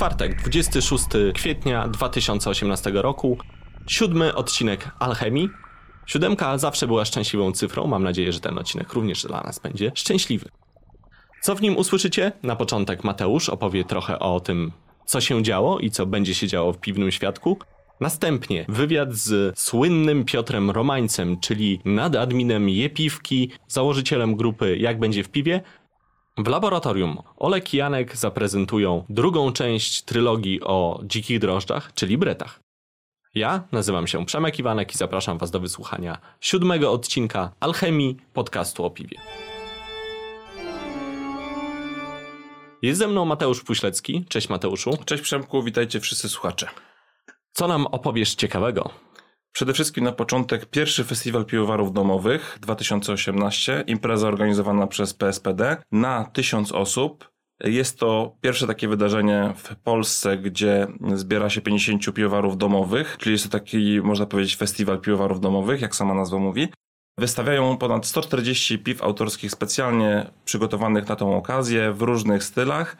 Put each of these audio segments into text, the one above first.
Czwartek, 26 kwietnia 2018 roku. Siódmy odcinek Alchemii. Siódemka zawsze była szczęśliwą cyfrą. Mam nadzieję, że ten odcinek również dla nas będzie szczęśliwy. Co w nim usłyszycie? Na początek Mateusz opowie trochę o tym, co się działo i co będzie się działo w piwnym świadku. Następnie wywiad z słynnym Piotrem Romańcem, czyli nadadminem Jepiwki, założycielem grupy Jak będzie w piwie. W laboratorium Olek i Janek zaprezentują drugą część trylogii o dzikich drożdżach, czyli bretach. Ja nazywam się Przemek Iwanek i zapraszam Was do wysłuchania siódmego odcinka Alchemii podcastu o piwie. Jest ze mną Mateusz Puślecki. Cześć Mateuszu. Cześć Przemku, witajcie wszyscy słuchacze. Co nam opowiesz ciekawego? Przede wszystkim na początek pierwszy festiwal piwowarów domowych 2018, impreza organizowana przez PSPD na tysiąc osób. Jest to pierwsze takie wydarzenie w Polsce, gdzie zbiera się 50 piwowarów domowych, czyli jest to taki, można powiedzieć, festiwal piwowarów domowych, jak sama nazwa mówi. Wystawiają ponad 140 piw autorskich specjalnie przygotowanych na tą okazję w różnych stylach.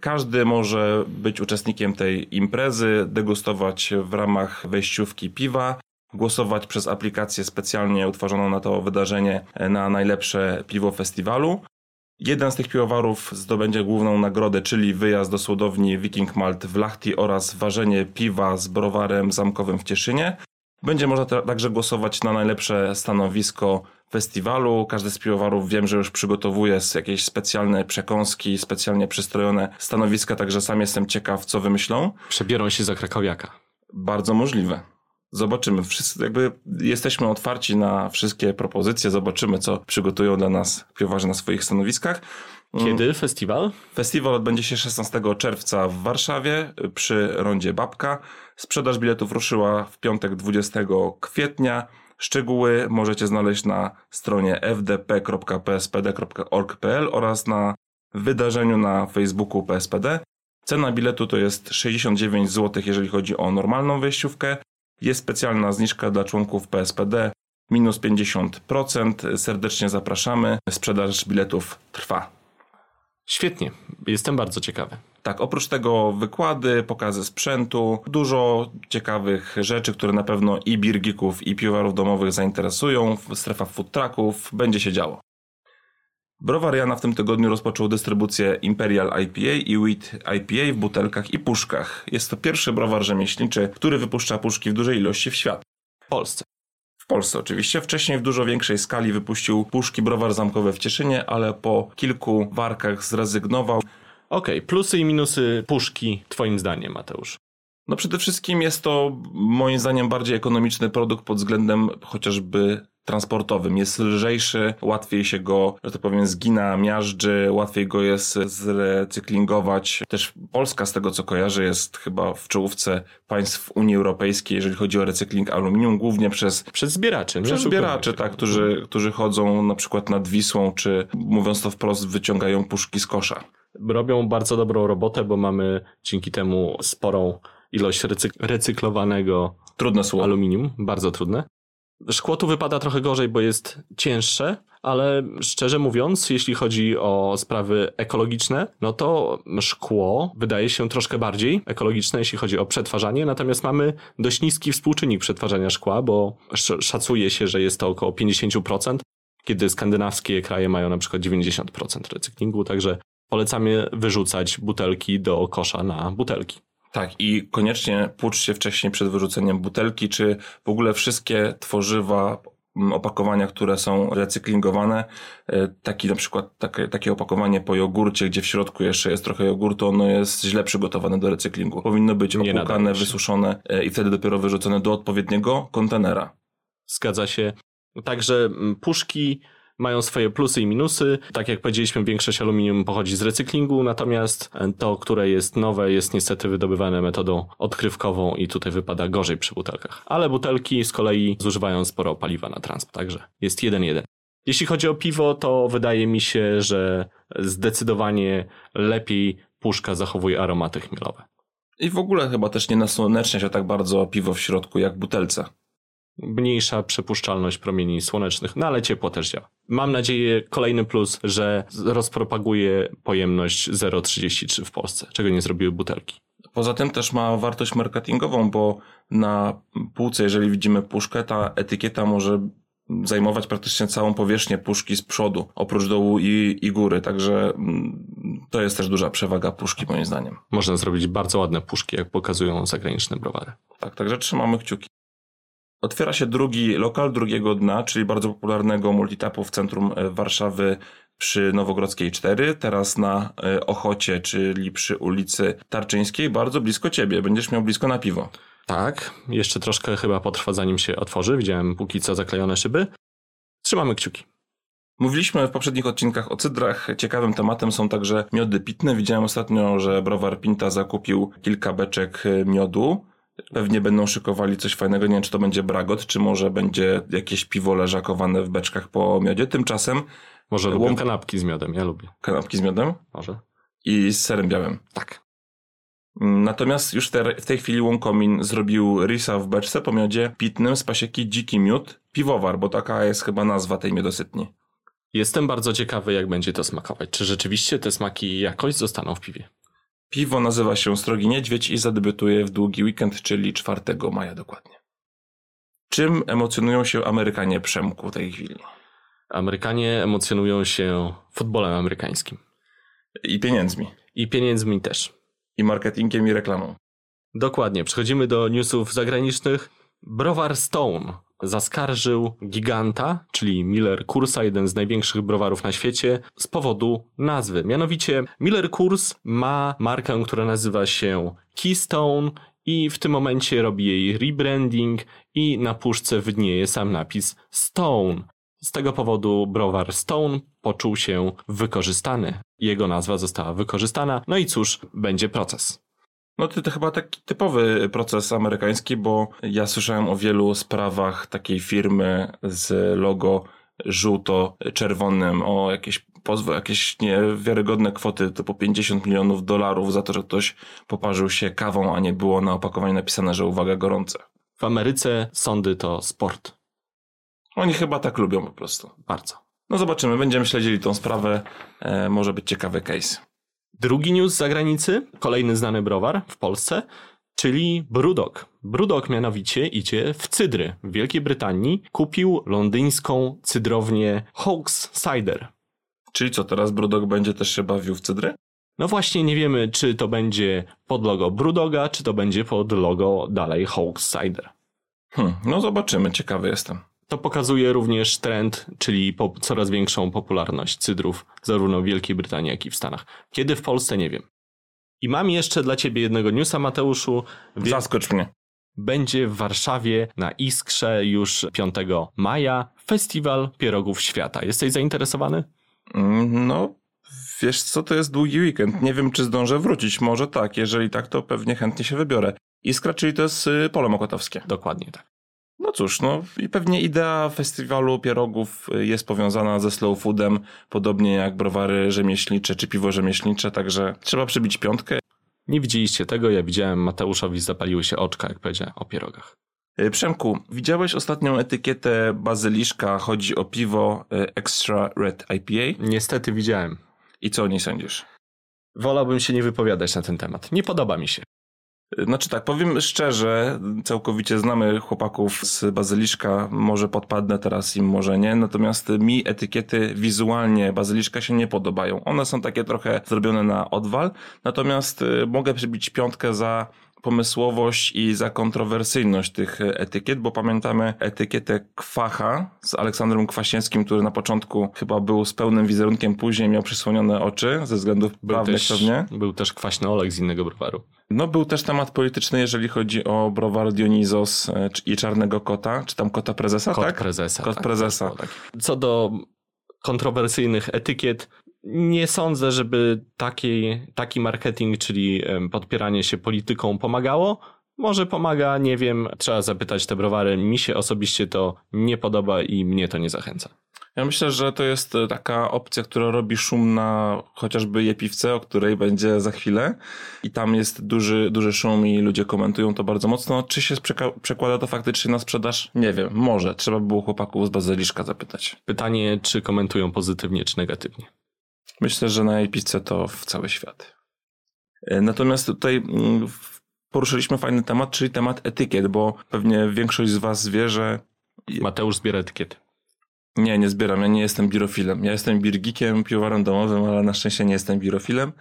Każdy może być uczestnikiem tej imprezy, degustować w ramach wejściówki piwa, głosować przez aplikację specjalnie utworzoną na to wydarzenie na najlepsze piwo festiwalu. Jeden z tych piwowarów zdobędzie główną nagrodę, czyli wyjazd do słodowni Viking Malt w Lachti oraz ważenie piwa z browarem zamkowym w Cieszynie. Będzie można także głosować na najlepsze stanowisko festiwalu. Każdy z piwowarów wiem, że już przygotowuje jakieś specjalne przekąski, specjalnie przystrojone stanowiska, także sam jestem ciekaw, co wymyślą. Przebiorą się za krakowiaka. Bardzo możliwe. Zobaczymy. Wszyscy, jakby jesteśmy otwarci na wszystkie propozycje, zobaczymy, co przygotują dla nas piwowarze na swoich stanowiskach. Kiedy festiwal? Festiwal odbędzie się 16 czerwca w Warszawie przy rondzie Babka. Sprzedaż biletów ruszyła w piątek 20 kwietnia. Szczegóły możecie znaleźć na stronie fdp.pspd.org.pl oraz na wydarzeniu na Facebooku PSPD. Cena biletu to jest 69 zł, jeżeli chodzi o normalną wejściówkę. Jest specjalna zniżka dla członków PSPD, minus 50%. Serdecznie zapraszamy. Sprzedaż biletów trwa. Świetnie, jestem bardzo ciekawy. Tak, oprócz tego wykłady, pokazy sprzętu, dużo ciekawych rzeczy, które na pewno i birgików, i piwowarów domowych zainteresują. Strefa food trucków, będzie się działo. Browar Jana w tym tygodniu rozpoczął dystrybucję Imperial IPA i Wheat IPA w butelkach i puszkach. Jest to pierwszy browar rzemieślniczy, który wypuszcza puszki w dużej ilości w świat. W Polsce. W Polsce oczywiście. Wcześniej w dużo większej skali wypuścił puszki browar zamkowe w Cieszynie, ale po kilku warkach zrezygnował. Okej, okay, plusy i minusy puszki twoim zdaniem, Mateusz? No przede wszystkim jest to moim zdaniem bardziej ekonomiczny produkt pod względem chociażby transportowym. Jest lżejszy, łatwiej się go, że tak powiem, zgina, miażdży, łatwiej go jest zrecyklingować. Też Polska, z tego co kojarzę, jest chyba w czołówce państw Unii Europejskiej, jeżeli chodzi o recykling aluminium, głównie przez... Przez zbieraczy. Przez zbieraczy, tak, którzy, którzy chodzą na przykład nad Wisłą, czy mówiąc to wprost, wyciągają puszki z kosza. Robią bardzo dobrą robotę, bo mamy dzięki temu sporą ilość recyk recyklowanego Trudne słowo. aluminium, bardzo trudne. Szkło tu wypada trochę gorzej, bo jest cięższe, ale szczerze mówiąc, jeśli chodzi o sprawy ekologiczne, no to szkło wydaje się troszkę bardziej ekologiczne, jeśli chodzi o przetwarzanie, natomiast mamy dość niski współczynnik przetwarzania szkła, bo szacuje się, że jest to około 50%, kiedy skandynawskie kraje mają na przykład 90% recyklingu, także polecamy wyrzucać butelki do kosza na butelki. Tak, i koniecznie płucz się wcześniej przed wyrzuceniem butelki, czy w ogóle wszystkie tworzywa, opakowania, które są recyklingowane, e, taki na przykład takie, takie opakowanie po jogurcie, gdzie w środku jeszcze jest trochę jogurtu, ono jest źle przygotowane do recyklingu. Powinno być opłukane, wysuszone e, i wtedy dopiero wyrzucone do odpowiedniego kontenera. Zgadza się. Także puszki mają swoje plusy i minusy. Tak jak powiedzieliśmy, większość aluminium pochodzi z recyklingu, natomiast to, które jest nowe, jest niestety wydobywane metodą odkrywkową i tutaj wypada gorzej przy butelkach. Ale butelki z kolei zużywają sporo paliwa na transport, także jest jeden jeden. Jeśli chodzi o piwo, to wydaje mi się, że zdecydowanie lepiej puszka zachowuje aromaty chmielowe. I w ogóle chyba też nie nasłonecznia się tak bardzo piwo w środku jak butelce mniejsza przepuszczalność promieni słonecznych, no ale ciepło też działa. Mam nadzieję, kolejny plus, że rozpropaguje pojemność 0,33 w Polsce, czego nie zrobiły butelki. Poza tym też ma wartość marketingową, bo na półce, jeżeli widzimy puszkę, ta etykieta może zajmować praktycznie całą powierzchnię puszki z przodu, oprócz dołu i, i góry, także mm, to jest też duża przewaga puszki moim zdaniem. Można zrobić bardzo ładne puszki, jak pokazują zagraniczne browary. Tak, także trzymamy kciuki. Otwiera się drugi lokal drugiego dna, czyli bardzo popularnego multitapu w centrum e, Warszawy przy Nowogrodzkiej 4, teraz na e, Ochocie, czyli przy ulicy Tarczyńskiej, bardzo blisko ciebie. Będziesz miał blisko na piwo. Tak, jeszcze troszkę chyba potrwa zanim się otworzy. Widziałem póki co zaklejone szyby. Trzymamy kciuki. Mówiliśmy w poprzednich odcinkach o cydrach. Ciekawym tematem są także miody pitne. Widziałem ostatnio, że browar Pinta zakupił kilka beczek e, miodu. Pewnie będą szykowali coś fajnego. Nie wiem, czy to będzie bragot, czy może będzie jakieś piwo leżakowane w beczkach po miodzie. Tymczasem Może Łom- lubię kanapki z miodem, ja lubię. kanapki z miodem Może? i z serem białym. Tak. Natomiast już te, w tej chwili Łąkomin zrobił risa w beczce po miodzie pitnym z pasieki dziki miód, piwowar, bo taka jest chyba nazwa tej miodosytni. Jestem bardzo ciekawy, jak będzie to smakować. Czy rzeczywiście te smaki jakoś zostaną w piwie? Piwo nazywa się Strogi Niedźwiedź i zadebiutuje w długi weekend, czyli 4 maja dokładnie. Czym emocjonują się Amerykanie Przemku w tej chwili? Amerykanie emocjonują się futbolem amerykańskim. I pieniędzmi, I pieniędzmi też. i marketingiem, i reklamą. Dokładnie. Przechodzimy do newsów zagranicznych. Browar Stone zaskarżył giganta, czyli Miller Coorsa, jeden z największych browarów na świecie, z powodu nazwy. Mianowicie Miller Coors ma markę, która nazywa się Keystone i w tym momencie robi jej rebranding i na puszce widnieje sam napis Stone. Z tego powodu browar Stone poczuł się wykorzystany. Jego nazwa została wykorzystana, no i cóż, będzie proces. No to, to chyba taki typowy proces amerykański, bo ja słyszałem o wielu sprawach takiej firmy z logo żółto-czerwonym, o jakieś pozwy, jakieś niewiarygodne kwoty typu 50 milionów dolarów za to, że ktoś poparzył się kawą, a nie było na opakowaniu napisane, że uwaga gorące. W Ameryce sądy to sport. Oni chyba tak lubią po prostu. Bardzo. No zobaczymy, będziemy śledzili tą sprawę, e, może być ciekawy case. Drugi news z zagranicy, kolejny znany browar w Polsce, czyli Brudok. Brudok mianowicie idzie w cydry. W Wielkiej Brytanii kupił londyńską cydrownię Hawks Cider. Czyli co, teraz Brudok będzie też się bawił w cydry? No właśnie nie wiemy, czy to będzie pod logo Brudoga, czy to będzie pod logo dalej Hawks Cider. Hmm, no zobaczymy, ciekawy jestem. To pokazuje również trend, czyli po, coraz większą popularność cydrów zarówno w Wielkiej Brytanii, jak i w Stanach. Kiedy w Polsce nie wiem. I mam jeszcze dla ciebie jednego newsa, Mateuszu. Wie- Zaskocz mnie. będzie w Warszawie na Iskrze już 5 maja Festiwal Pierogów Świata. Jesteś zainteresowany? Mm, No, wiesz co, to jest długi weekend. Nie wiem, czy zdążę wrócić. Może tak. Jeżeli tak, to pewnie chętnie się wybiorę. Iskra, czyli to jest y, pole mokotowskie. Dokładnie tak. Cóż, no i pewnie idea festiwalu pierogów y, jest powiązana ze slow foodem, podobnie jak browary rzemieślnicze czy piwo rzemieślnicze, także trzeba przybić piątkę. Nie widzieliście tego, ja widziałem Mateuszowi zapaliły się oczka, jak powiedziałem o pierogach. Y, Przemku, widziałeś ostatnią etykietę bazyliszka, chodzi o piwo y, Extra Red IPA? Niestety widziałem. I co o niej sądzisz? Wolałbym się nie wypowiadać na ten temat. Nie podoba mi się. Znaczy tak, powiem szczerze, całkowicie znamy chłopaków z Bazyliszka, może podpadnę teraz im, może nie, natomiast mi etykiety wizualnie Bazyliszka się nie podobają. One są takie trochę zrobione na odwal, natomiast y, mogę przybić piątkę za pomysłowość i za kontrowersyjność tych y, etykiet, bo pamiętamy etykietę Kwacha z Aleksandrem Kwasińskim, który na początku chyba był z pełnym wizerunkiem, później miał przysłonione oczy ze względów Był prawnych też, pewnie. był też kwaśny Olek z innego browaru. No był też temat polityczny, jeżeli chodzi o browar Dionizos e, i Czarnego Kota, czy tam Kota Prezesa, Kot tak? prezesa. Kot tak, prezesa. było takie. Co do kontrowersyjnych etykiet, nie sądzę, żeby taki, taki marketing, czyli podpieranie się polityką pomagało. Może pomaga, nie wiem, trzeba zapytać te browary. Mi się osobiście to nie podoba i mnie to nie zachęca. Ja myślę, że to jest e, taka opcja, która robi szum na chociażby Jepiwce, o której będzie za chwilę i tam jest duży, duży szum i ludzie komentują to bardzo mocno. Czy się przekłada to faktycznie na sprzedaż? Nie wiem, może. Trzeba by było chłopaków z Bazyliszka zapytać. Pytanie, czy komentują pozytywnie, czy negatywnie. Myślę, że na Jepiwce to w cały świat. E, Natomiast tutaj mm, poruszyliśmy fajny temat, czyli temat etykiet, bo pewnie większość z Was wie, że Mateusz zbiera etykiety. nie, nie zbieram, ja nie jestem birofilem. Ja jestem birgikiem, piwowarem domowym, ale na szczęście nie jestem birofilem.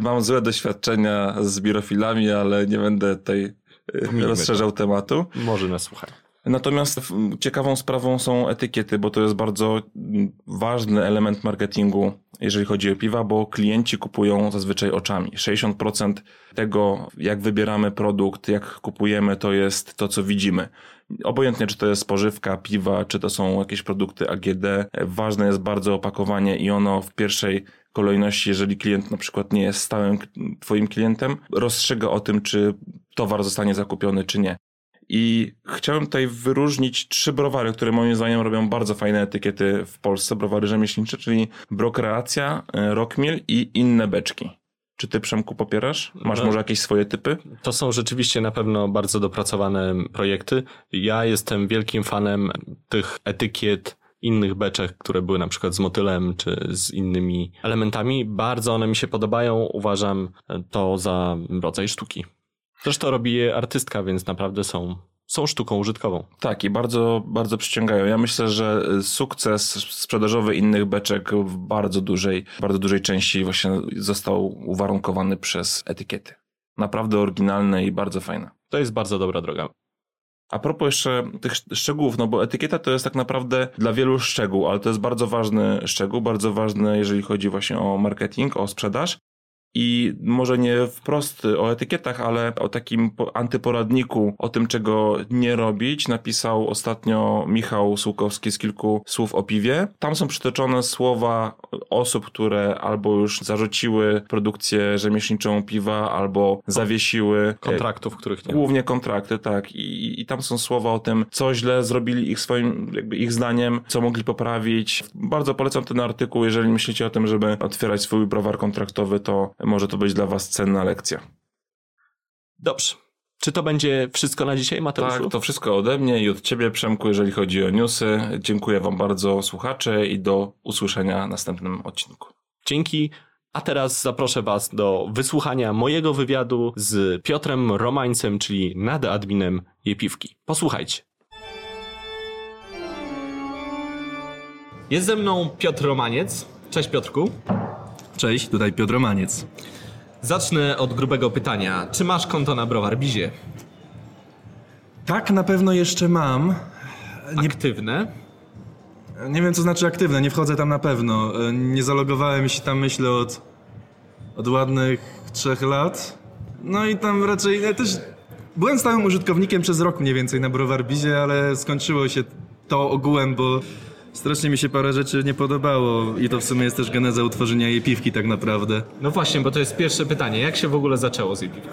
Mam złe doświadczenia z birofilami, ale nie będę tutaj e, Pomijmy rozszerzał tematu. Może nas słuchaj. Natomiast w- ciekawą sprawą są etykiety, bo to jest bardzo mm, ważny element marketingu, jeżeli chodzi o piwa, bo klienci kupują zazwyczaj oczami. 60% tego, jak wybieramy produkt, jak kupujemy, to jest to, co widzimy. Obojętnie, czy to jest spożywka, piwa, czy to są jakieś produkty AGD, ważne jest bardzo opakowanie i ono w pierwszej kolejności, jeżeli klient na przykład nie jest stałym twoim klientem, rozstrzyga o tym, czy towar zostanie zakupiony, czy nie. I chciałem tutaj wyróżnić trzy browary, które moim zdaniem robią bardzo fajne etykiety w Polsce, browary rzemieślnicze, czyli Brokreacja, y, Rockmill i inne beczki. Czy ty, Przemku, popierasz? Masz No. może jakieś swoje typy? To są rzeczywiście na pewno bardzo dopracowane projekty. Ja jestem wielkim fanem tych etykiet innych beczek, które były na przykład z motylem czy z innymi elementami. Bardzo one mi się podobają. Uważam to za rodzaj sztuki. Zresztą robi je artystka, więc naprawdę są, są sztuką użytkową. Tak, i bardzo, bardzo przyciągają. Ja myślę, że y, sukces sprzedażowy innych beczek w bardzo dużej, bardzo dużej części właśnie został uwarunkowany przez etykiety. Naprawdę oryginalne i bardzo fajne. To jest bardzo dobra droga. A propos jeszcze tych sz- szczegółów, no bo etykieta to jest tak naprawdę dla wielu szczegół, ale to jest bardzo ważny szczegół, bardzo ważny, jeżeli chodzi właśnie o marketing, o sprzedaż. I może nie wprost o etykietach, ale o takim po- antyporadniku, o tym, czego nie robić, napisał ostatnio Michał Sułkowski z kilku słów o piwie. Tam są przytoczone słowa osób, które albo już zarzuciły produkcję rzemieślniczą piwa, albo zawiesiły Kontraktów, których nie. Głównie kontrakty, tak. I, I tam są słowa o tym, co źle zrobili ich swoim, jakby ich zdaniem, co mogli poprawić. Bardzo polecam ten artykuł, jeżeli myślicie o tym, żeby otwierać swój browar kontraktowy, to może to być dla was cenna lekcja. Dobrze. Czy to będzie wszystko na dzisiaj, Mateuszu? Tak, to wszystko ode mnie i od ciebie, Przemku, jeżeli chodzi o newsy. Dziękuję wam bardzo, słuchacze, i do usłyszenia w następnym odcinku. Dzięki. A teraz zaproszę Was do wysłuchania mojego wywiadu z Piotrem Romańcem, czyli nadadminem Jepiwki. Posłuchajcie. Jest ze mną Piotr Romaniec. Cześć Piotrku. Cześć, tutaj Piotr Romaniec. Zacznę od grubego pytania. Czy masz konto na Browar Bizie? Tak, na pewno jeszcze mam. Nie, Aktywne? nie wiem, co znaczy aktywne, nie wchodzę tam na pewno. E, Nie zalogowałem się tam, myślę, od, od ładnych trzech lat. No i tam raczej ja też byłem stałym użytkownikiem przez rok mniej więcej na Browarbizie, ale skończyło się to ogółem, bo strasznie mi się parę rzeczy nie podobało i to w sumie jest też geneza utworzenia jej piwki tak naprawdę. No właśnie, bo to jest pierwsze pytanie. Jak się w ogóle zaczęło z Jepiwką?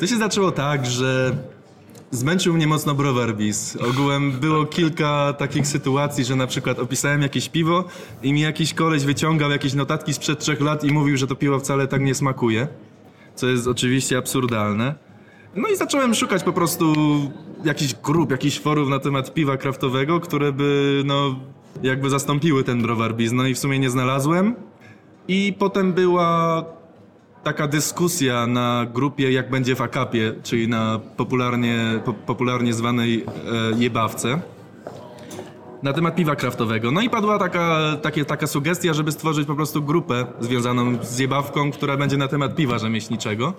To się zaczęło tak, że zmęczył mnie mocno browar bis. Ogółem było kilka takich sytuacji, że na przykład opisałem jakieś piwo i mi jakiś koleś wyciągał jakieś notatki sprzed trzech lat i mówił, że to piwo wcale tak nie smakuje. Co jest oczywiście absurdalne. No i zacząłem szukać po prostu jakichś grup, jakichś forów na temat piwa kraftowego, które by no jakby zastąpiły ten browar bis. No i w sumie nie znalazłem. I potem była taka dyskusja na grupie Jak będzie w Akapie, czyli na popularnie, po, popularnie zwanej e, jebawce, na temat piwa kraftowego. No i padła taka, takie, taka sugestia, żeby stworzyć po prostu grupę związaną z jebawką, która będzie na temat piwa rzemieślniczego.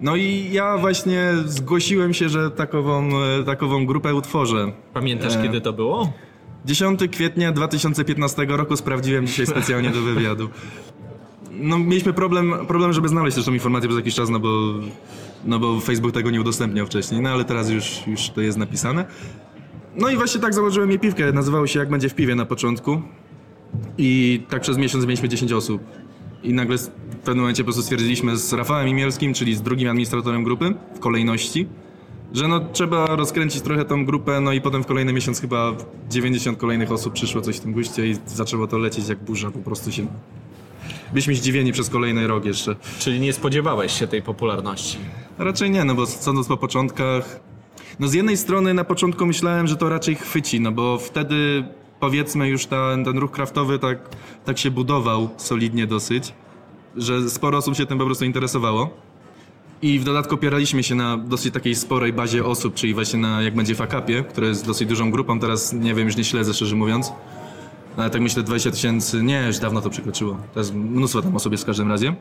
No i ja właśnie zgłosiłem się, że takową, e, takową grupę utworzę. Pamiętasz, E. kiedy to było? 10 kwietnia 2015 roku sprawdziłem dzisiaj specjalnie do wywiadu. No mieliśmy problem, problem żeby znaleźć też tą informację przez jakiś czas, no bo, no bo Facebook tego nie udostępniał wcześniej, no ale teraz już, już to jest napisane. No i właśnie tak założyłem jej piwkę, nazywało się Jak będzie w piwie na początku. I tak przez miesiąc mieliśmy 10 osób. I nagle w pewnym momencie po prostu stwierdziliśmy z Rafałem Imielskim, czyli z drugim administratorem grupy w kolejności, że no trzeba rozkręcić trochę tą grupę, no i potem w kolejny miesiąc chyba 90 kolejnych osób przyszło coś w tym guście i zaczęło to lecieć jak burza, po prostu się... Byliśmy zdziwieni przez kolejny rok jeszcze. Czyli nie spodziewałeś się tej popularności? Raczej nie, no bo sądząc po początkach... No z jednej strony na początku myślałem, że to raczej chwyci, no bo wtedy powiedzmy już ta, ten ruch kraftowy tak, tak się budował solidnie dosyć. że sporo osób się tym po prostu interesowało. I w dodatku opieraliśmy się na dosyć takiej sporej bazie osób, czyli właśnie na jak będzie fakapie, które jest dosyć dużą grupą, teraz nie wiem, już nie śledzę szczerze mówiąc. Ale tak myślę 20 tysięcy, nie, już dawno to przekroczyło. To jest mnóstwo tam osób jest w każdym razie.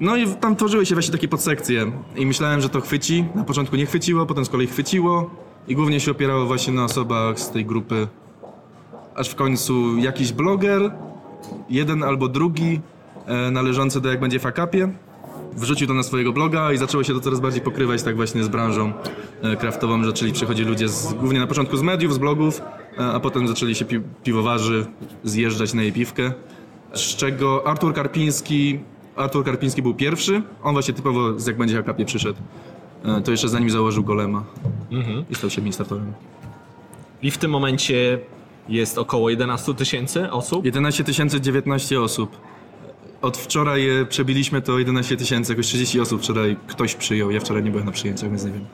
No i tam tworzyły się właśnie takie podsekcje i myślałem, że to chwyci. Na początku nie chwyciło, potem z kolei chwyciło i głównie się opierało właśnie na osobach z tej grupy. Aż w końcu jakiś bloger, jeden albo drugi, e, należący do jak będzie fakapie, wrzucił to na swojego bloga i zaczęło się to coraz bardziej pokrywać tak właśnie z branżą e, kraftową, że zaczęli przychodzić ludzie z, głównie na początku z mediów, z blogów, e, a potem zaczęli się pi piwowarzy zjeżdżać na jej piwkę, z czego Artur Karpiński, Artur Karpiński był pierwszy, on właśnie typowo z jak będzie Hakapie przyszedł. To jeszcze zanim założył Golema i stał się administratorem. I w tym momencie jest około 11 tysięcy osób. 11 019 osób. Od wczoraj e, przebiliśmy to 11 tysięcy, jakoś 30 osób wczoraj ktoś przyjął. Ja wczoraj nie byłem na przyjęciach, więc nie wiem.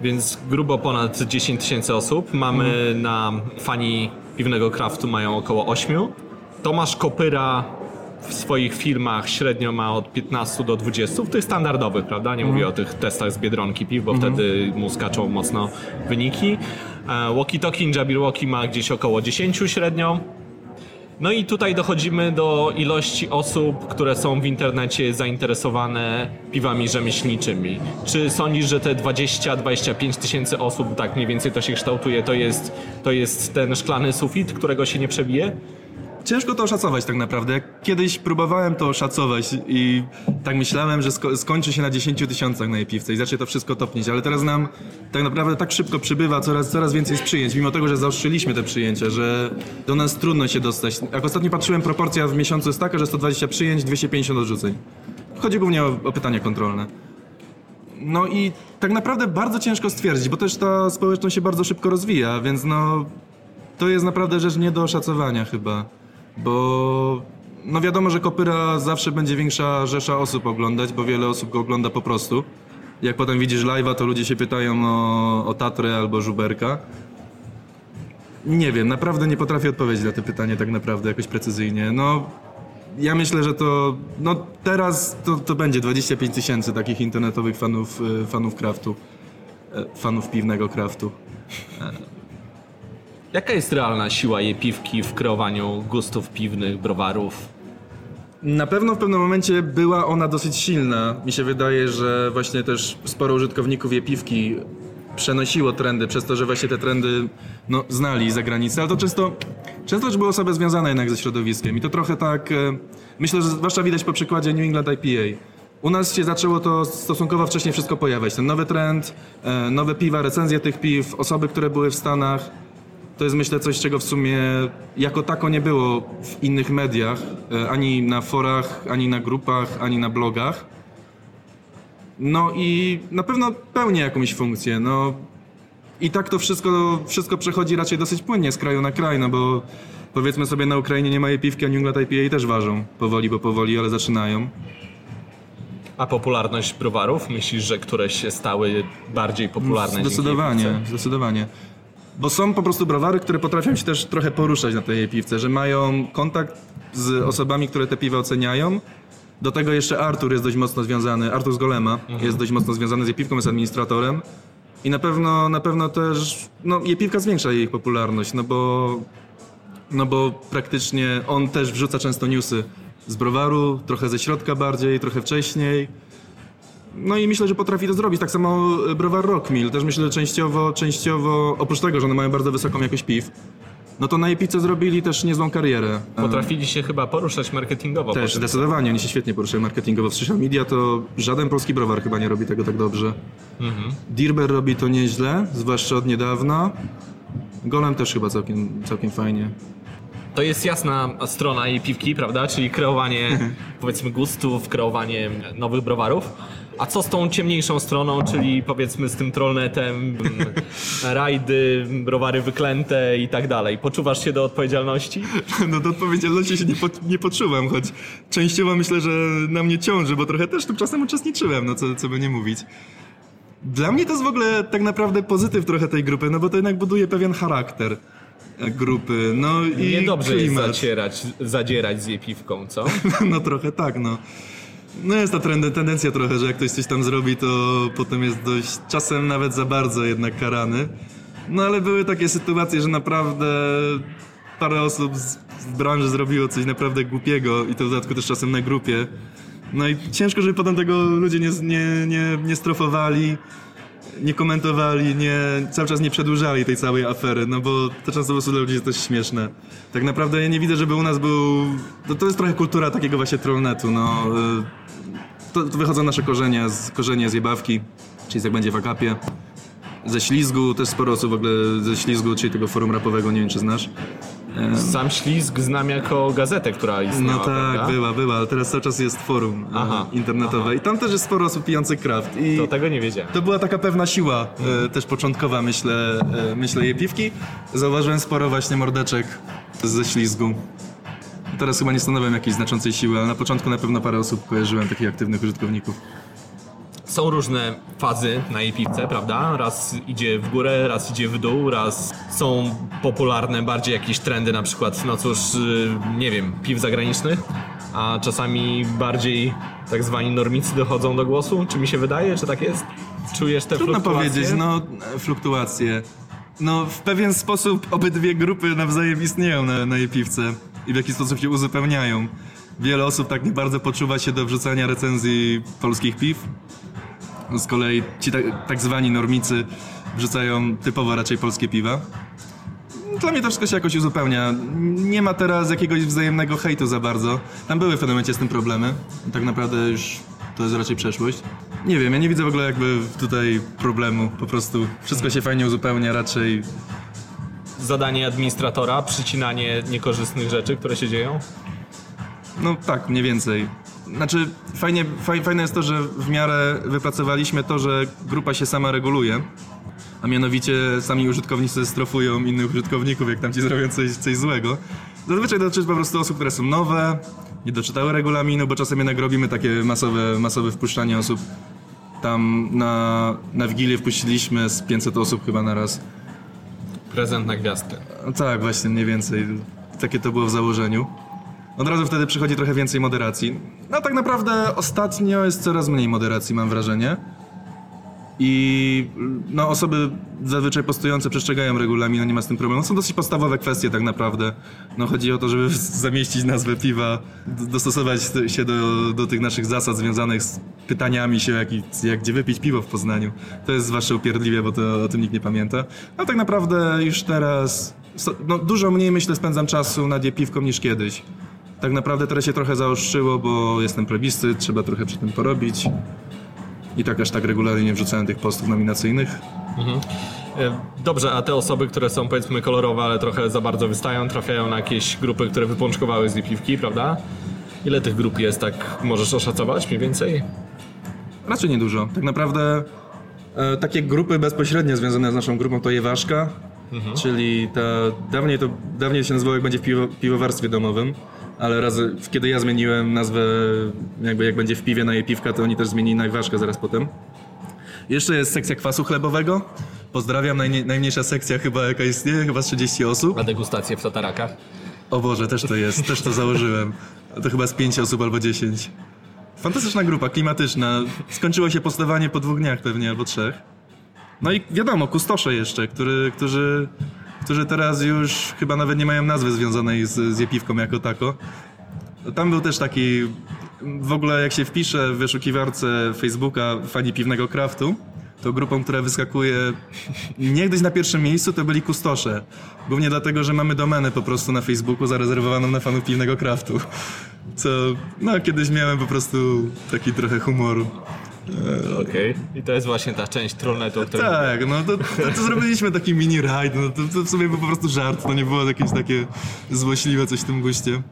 Więc grubo ponad 10 tysięcy osób. Mamy na fani piwnego kraftu mają około 8. Tomasz Kopyra w swoich filmach średnio ma od 15 do 20, w tych standardowych, prawda? Nie mówię o tych testach z Biedronki piw, bo wtedy mu skaczą mocno wyniki. E, Walkie Talkie Jabberwocky ma gdzieś około 10 średnio. No i tutaj dochodzimy do ilości osób, które są w internecie zainteresowane piwami rzemieślniczymi. Czy sądzisz, że te 20-25 tysięcy osób, tak mniej więcej to się kształtuje, to jest, to jest ten szklany sufit, którego się nie przebije? Ciężko to oszacować tak naprawdę. Jak Kiedyś próbowałem to oszacować i tak myślałem, że sko- skończy się na 10 tysiącach na piwce i zacznie to wszystko topnieć, ale teraz nam tak naprawdę tak szybko przybywa coraz, coraz więcej jest przyjęć, mimo tego, że zaostrzyliśmy te przyjęcia, że do nas trudno się dostać. Jak ostatnio patrzyłem, proporcja w miesiącu jest taka, że 120 przyjęć, 250 odrzuceń. Chodzi głównie o, o pytania kontrolne. No i tak naprawdę bardzo ciężko stwierdzić, bo też ta społeczność się bardzo szybko rozwija, więc no to jest naprawdę rzecz nie do oszacowania chyba, bo no wiadomo, że Kopyra zawsze będzie większa rzesza osób oglądać, bo wiele osób go ogląda po prostu. Jak potem widzisz live'a, to ludzie się pytają o, o Tatrę albo Żuberka. Nie wiem, naprawdę nie potrafię odpowiedzieć na to pytanie tak naprawdę jakoś precyzyjnie. No, ja myślę, że to, no teraz to, to będzie 25 tysięcy takich internetowych fanów, y, fanów craftu, e, fanów piwnego craftu. Jaka jest realna siła jej piwki w kreowaniu gustów piwnych, browarów? Na pewno w pewnym momencie była ona dosyć silna. Mi się wydaje, że właśnie też sporo użytkowników jej piwki przenosiło trendy, przez to, że właśnie te trendy no, znali za granicę, ale to często, często też były osoby związane jednak ze środowiskiem i to trochę tak, e, myślę, że zwłaszcza widać po przykładzie New England IPA. U nas się zaczęło to stosunkowo wcześnie wszystko pojawiać, ten nowy trend, e, nowe piwa, recenzje tych piw, osoby, które były w Stanach. To jest myślę coś, czego w sumie jako tako nie było w innych mediach, e, ani na forach, ani na grupach, ani na blogach. No i na pewno pełni jakąś funkcję. No i tak to wszystko, wszystko przechodzi raczej dosyć płynnie z kraju na kraj, no bo powiedzmy sobie na Ukrainie nie ma jej piwki, a New England IPA też ważą. Powoli, bo powoli, ale zaczynają. A popularność browarów? Myślisz, że któreś się stały bardziej popularne? Zdecydowanie, zdecydowanie. Bo są po prostu browary, które potrafią się też trochę poruszać na tej piwce, że mają kontakt z osobami, które te piwa oceniają. Do tego jeszcze Artur jest dość mocno związany, Artur z Golema jest dość mocno związany z jej piwką, jest administratorem. I na pewno, na pewno też, no jej piwka zwiększa jej popularność, no bo, no bo praktycznie on też wrzuca często newsy z browaru, trochę ze środka bardziej, trochę wcześniej. No i myślę, że potrafi to zrobić. Tak samo e, browar Rockmill. Też myślę, że częściowo, częściowo, oprócz tego, że one mają bardzo wysoką jakość piw, no to na Epice zrobili też niezłą karierę. E, Potrafili się chyba poruszać marketingowo. Też, zdecydowanie. Oni się świetnie poruszają marketingowo w social media, to żaden polski browar chyba nie robi tego tak dobrze. Dirber robi to nieźle, zwłaszcza od niedawna. Golem też chyba całkiem, całkiem fajnie. To jest jasna strona jej piwki, prawda? Czyli kreowanie, powiedzmy, gustów, kreowanie nowych browarów. A co z tą ciemniejszą stroną, czyli powiedzmy z tym trollnetem, rajdy, browary wyklęte i tak dalej? Poczuwasz się do odpowiedzialności? No do odpowiedzialności się nie, po, nie poczułem, choć częściowo myślę, że na mnie ciąży, bo trochę też tym czasem uczestniczyłem, no co, co by nie mówić. Dla mnie to jest w ogóle tak naprawdę pozytyw trochę tej grupy, no bo to jednak buduje pewien charakter. grupy. No i Niedobrze jest zacierać, zadzierać z jej piwką, co? No trochę tak, no. No jest ta trend, tendencja trochę, że jak ktoś coś tam zrobi, to potem jest dość, czasem nawet za bardzo jednak karany. No ale były takie sytuacje, że naprawdę parę osób z, z branży zrobiło coś naprawdę głupiego i to w dodatku też czasem na grupie. No i ciężko, żeby potem tego ludzie nie, nie, nie, nie strofowali, nie komentowali, nie, cały czas nie przedłużali tej całej afery, no bo to często po prostu dla ludzi jest też śmieszne. Tak naprawdę ja nie widzę, żeby u nas był... To, to jest trochę kultura takiego właśnie trollnetu, no. y, To, to wychodzą nasze korzenie, z, korzenie z jebawki, czyli jak będzie w akapie. Ze ślizgu, też sporo osób w ogóle ze ślizgu, czyli tego forum rapowego, nie wiem czy znasz. Sam ślizg znam jako gazetę, która istniała, No tak, prawda? była, była, ale teraz cały czas jest forum e, Aha, internetowe i tam też jest sporo osób pijących kraft. I To tego nie wiedziałem. To była taka pewna siła, e, też początkowa, myślę, e, myślę jej piwki. Zauważyłem sporo właśnie mordeczek ze ślizgu. Teraz chyba nie stanowią jakiejś znaczącej siły, ale na początku na pewno parę osób kojarzyłem, takich aktywnych użytkowników. Są różne fazy na jej piwce, prawda? Raz idzie w górę, raz idzie w dół, raz są popularne bardziej jakieś trendy, na przykład, no cóż, y, nie wiem, piw zagranicznych, a czasami bardziej tak zwani normicy dochodzą do głosu. Czy mi się wydaje, czy tak jest? Czujesz te Trudno fluktuacje? powiedzieć, no fluktuacje. No w pewien sposób obydwie grupy nawzajem istnieją na, na jej piwce i w jakiś sposób się uzupełniają. Wiele osób tak nie bardzo poczuwa się do wrzucania recenzji polskich piw. Z kolei ci tak, tak zwani normicy wrzucają typowo raczej polskie piwa. Dla mnie to wszystko się jakoś uzupełnia. Nie ma teraz jakiegoś wzajemnego hejtu za bardzo. Tam były w pewnym momencie z tym problemy. Tak naprawdę już to jest raczej przeszłość. Nie wiem, ja nie widzę w ogóle jakby tutaj problemu. Po prostu wszystko się fajnie uzupełnia raczej. Zadanie administratora, przycinanie niekorzystnych rzeczy, które się dzieją? No tak, mniej więcej. Znaczy, fajnie, faj, fajne jest to, że w miarę wypracowaliśmy to, że grupa się sama reguluje. A mianowicie sami użytkownicy strofują innych użytkowników, jak tam ci zrobią coś, coś złego. Zazwyczaj dotyczy po prostu osób, które są nowe, nie doczytały regulaminu, bo czasem jednak robimy takie masowe, masowe wpuszczanie osób. Tam na, na Wigilię wpuściliśmy z 500 osób chyba na raz. Prezent na gwiazdkę. Tak, właśnie, mniej więcej. Takie to było w założeniu. Od razu wtedy przychodzi trochę więcej moderacji. No tak naprawdę ostatnio jest coraz mniej moderacji, mam wrażenie. I no, osoby zazwyczaj postujące przestrzegają regulaminu, nie ma z tym problemu. Są dosyć podstawowe kwestie tak naprawdę. No, chodzi o to, żeby zamieścić nazwę piwa, dostosować się do, do tych naszych zasad związanych z pytaniami się, jak, jak gdzie wypić piwo w Poznaniu. To jest zwłaszcza upierdliwie, bo to o tym nikt nie pamięta. No tak naprawdę już teraz no, dużo mniej myślę spędzam czasu nad piwką niż kiedyś. Tak naprawdę teraz się trochę zaostrzyło, bo jestem plebiscyt, trzeba trochę przy tym porobić. I tak aż tak regularnie nie wrzucałem tych postów nominacyjnych. E, Dobrze, a te osoby, które są powiedzmy kolorowe, ale trochę za bardzo wystają, trafiają na jakieś grupy, które wypączkowały z jej piwki, prawda? Ile tych grup jest, tak możesz oszacować mniej więcej? Raczej niedużo. Tak naprawdę e, takie grupy bezpośrednio związane z naszą grupą to Jewaszka, czyli ta, dawniej to dawniej się nazywało jak będzie w piwo, piwowarstwie domowym, ale raz, kiedy ja zmieniłem nazwę, jakby jak będzie w piwie na jej piwka, to oni też zmienili na Jewaszkę zaraz potem. Jeszcze jest sekcja kwasu chlebowego. Pozdrawiam, najnie, najmniejsza sekcja chyba jaka istnieje, chyba z 30 osób. A degustacje w tatarakach? O Boże, też to jest, też to założyłem. To chyba z 5 osób albo 10. Fantastyczna grupa, klimatyczna. Skończyło się postowanie po dwóch dniach pewnie, albo trzech. No i wiadomo, kustosze jeszcze, który, którzy, którzy teraz już chyba nawet nie mają nazwy związanej z, z jepiwką jako tako. Tam był też taki, w ogóle jak się wpisze w wyszukiwarce Facebooka fani piwnego craftu, to grupą, która wyskakuje niegdyś na pierwszym miejscu, to byli kustosze. Głównie dlatego, że mamy domenę po prostu na Facebooku zarezerwowaną na fanów piwnego craftu. Co, no kiedyś miałem po prostu taki trochę humoru. Okej. I to jest właśnie ta część trollnetu, o której Tak, no to, to, to zrobiliśmy taki mini rajd, no to, to w sumie był po prostu żart, to nie było jakieś takie złośliwe coś w tym guście.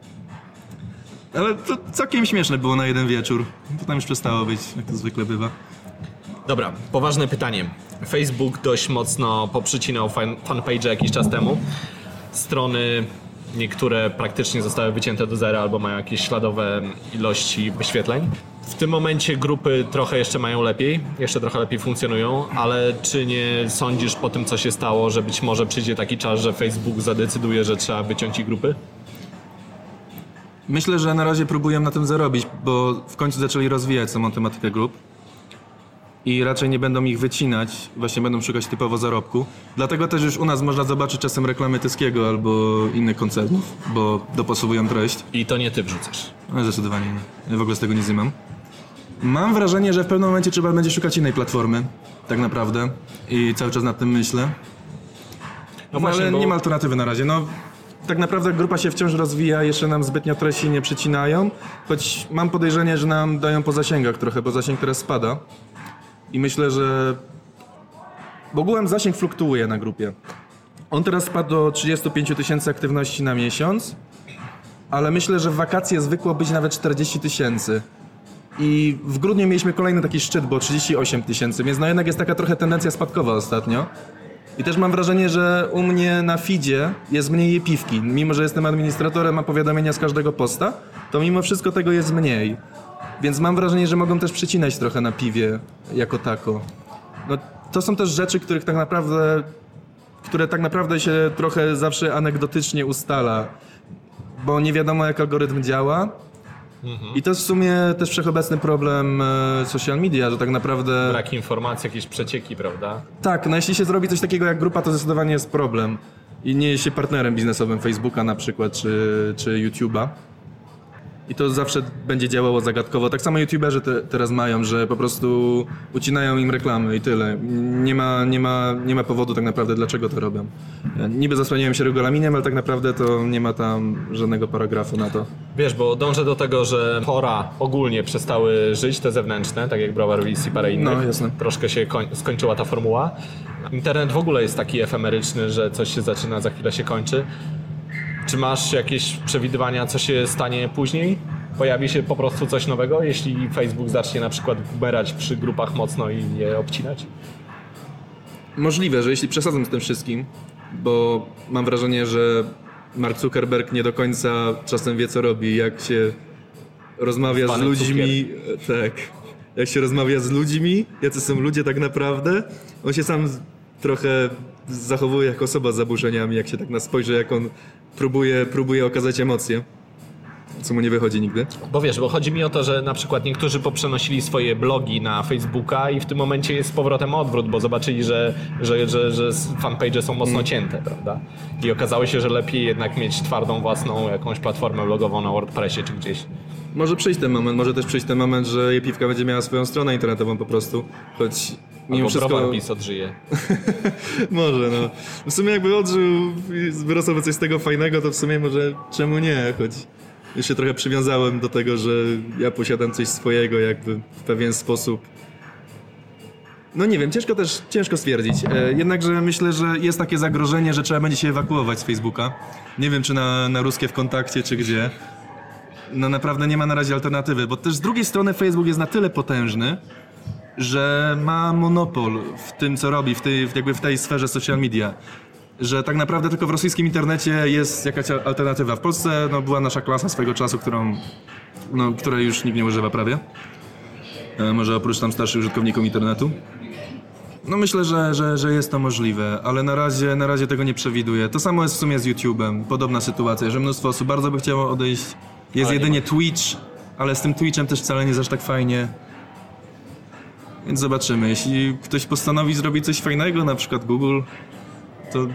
Ale to całkiem śmieszne było na jeden wieczór. Potem już przestało być, jak to zwykle bywa. Dobra, poważne pytanie. Facebook dość mocno poprzycinał fan, fanpage jakiś czas temu. Strony niektóre praktycznie zostały wycięte do zera albo mają jakieś śladowe ilości wyświetleń. W tym momencie grupy trochę jeszcze mają lepiej, jeszcze trochę lepiej funkcjonują, ale czy nie sądzisz po tym, co się stało, że być może przyjdzie taki czas, że Facebook zadecyduje, że trzeba wyciąć ich grupy? Myślę, że na razie próbują na tym zarobić, bo w końcu zaczęli rozwijać samą tematykę grup. I raczej nie będą ich wycinać, właśnie będą szukać typowo zarobku. Dlatego też już u nas można zobaczyć czasem reklamy Tyskiego albo innych koncernów, bo dopasowują treść. I to nie ty wrzucasz. No, zdecydowanie nie. Ja w ogóle z tego nic nie mam. Mam wrażenie, że w pewnym momencie trzeba będzie szukać innej platformy, tak naprawdę. I cały czas nad tym myślę. No, właśnie, ale bo- nie ma alternatywy na razie. No, tak naprawdę grupa się wciąż rozwija, jeszcze nam zbytnio treści nie przycinają, choć mam podejrzenie, że nam dają po zasięgach trochę, bo zasięg teraz spada. I myślę, że... Bo ogółem zasięg fluktuuje na grupie. On teraz spadł do 35 tysięcy aktywności na miesiąc, ale myślę, że w wakacje zwykło być nawet 40 tysięcy. I w grudniu mieliśmy kolejny taki szczyt, bo 38 tysięcy, więc no jednak jest taka trochę tendencja spadkowa ostatnio. I też mam wrażenie, że u mnie na feedzie jest mniej jepiwki. Mimo, że jestem administratorem, mam powiadomienia z każdego posta, to mimo wszystko tego jest mniej. Więc mam wrażenie, że mogą też przycinać trochę na piwie jako tako. No, to są też rzeczy, których tak naprawdę, które tak naprawdę się trochę zawsze anegdotycznie ustala, bo nie wiadomo jak algorytm działa. I to jest w sumie też wszechobecny problem e, social media, że tak naprawdę... Brak informacji, jakieś przecieki, prawda? Tak, no jeśli się zrobi coś takiego jak grupa, to zdecydowanie jest problem. I nie jest się partnerem biznesowym Facebooka na przykład, czy, czy YouTube'a. I to zawsze będzie działało zagadkowo. Tak samo YouTuberzy te, teraz mają, że po prostu ucinają im reklamy i tyle. Nie ma, nie, ma, nie ma powodu tak naprawdę, dlaczego to robią. Niby zasłaniają się regulaminem, ale tak naprawdę to nie ma tam żadnego paragrafu na to. Wiesz, bo dążę do tego, że pora ogólnie przestały żyć te zewnętrzne, tak jak Browar Willis i parę innych. No, jasne. Troszkę się koń- skończyła ta formuła. Internet w ogóle jest taki efemeryczny, że coś się zaczyna, za chwilę się kończy. Czy masz jakieś przewidywania, co się stanie później? Pojawi się po prostu coś nowego, jeśli Facebook zacznie na przykład bumerać przy grupach mocno i je obcinać? Możliwe, że jeśli przesadzam z tym wszystkim, bo mam wrażenie, że Mark Zuckerberg nie do końca czasem wie, co robi, jak się rozmawia z Zwany ludźmi. Tak. Jak się rozmawia z ludźmi, jacy są ludzie tak naprawdę, on się sam z- trochę zachowuje jako osoba z zaburzeniami, jak się tak na spojrzy, jak on próbuje, próbuje okazać emocje, co mu nie wychodzi nigdy. Bo wiesz, bo chodzi mi o to, że na przykład niektórzy poprzenosili swoje blogi na Facebooka i w tym momencie jest z powrotem odwrót, bo zobaczyli, że, że, że, że fanpage są mocno cięte, prawda? I okazało się, że lepiej jednak mieć twardą własną jakąś platformę blogową na WordPressie czy gdzieś. Może przyjść ten moment, może też przyjść ten moment, że Jepiwka będzie miała swoją stronę internetową po prostu, choć mimo Albo wszystko... Browar PiS odżyje. Może, no. W sumie jakby odżył i wyrosłoby coś z tego fajnego, to w sumie może czemu nie, choć już się trochę przywiązałem do tego, że ja posiadam coś swojego jakby w pewien sposób. No nie wiem, ciężko też, ciężko stwierdzić. E, jednakże myślę, że jest takie zagrożenie, że trzeba będzie się ewakuować z Facebooka. Nie wiem, czy na, na ruskie w kontakcie, czy gdzie. No naprawdę nie ma na razie alternatywy, bo też z drugiej strony Facebook jest na tyle potężny, że ma monopol w tym, co robi, w tej, jakby w tej sferze social media. Że tak naprawdę tylko w rosyjskim internecie jest jakaś al- alternatywa. W Polsce no, była nasza klasa swojego czasu, którą, no, której już nikt nie używa prawie. E, może oprócz tam starszych użytkowników internetu. No myślę, że, że, że jest to możliwe, ale na razie, na razie tego nie przewiduję. To samo jest w sumie z YouTube'em. Podobna sytuacja, że mnóstwo osób bardzo by chciało odejść. Jest Ale nie jedynie Twitch, ale z tym Twitchem też wcale nie jest aż tak fajnie. Więc zobaczymy. Jeśli ktoś postanowi zrobić coś fajnego, na przykład Google, to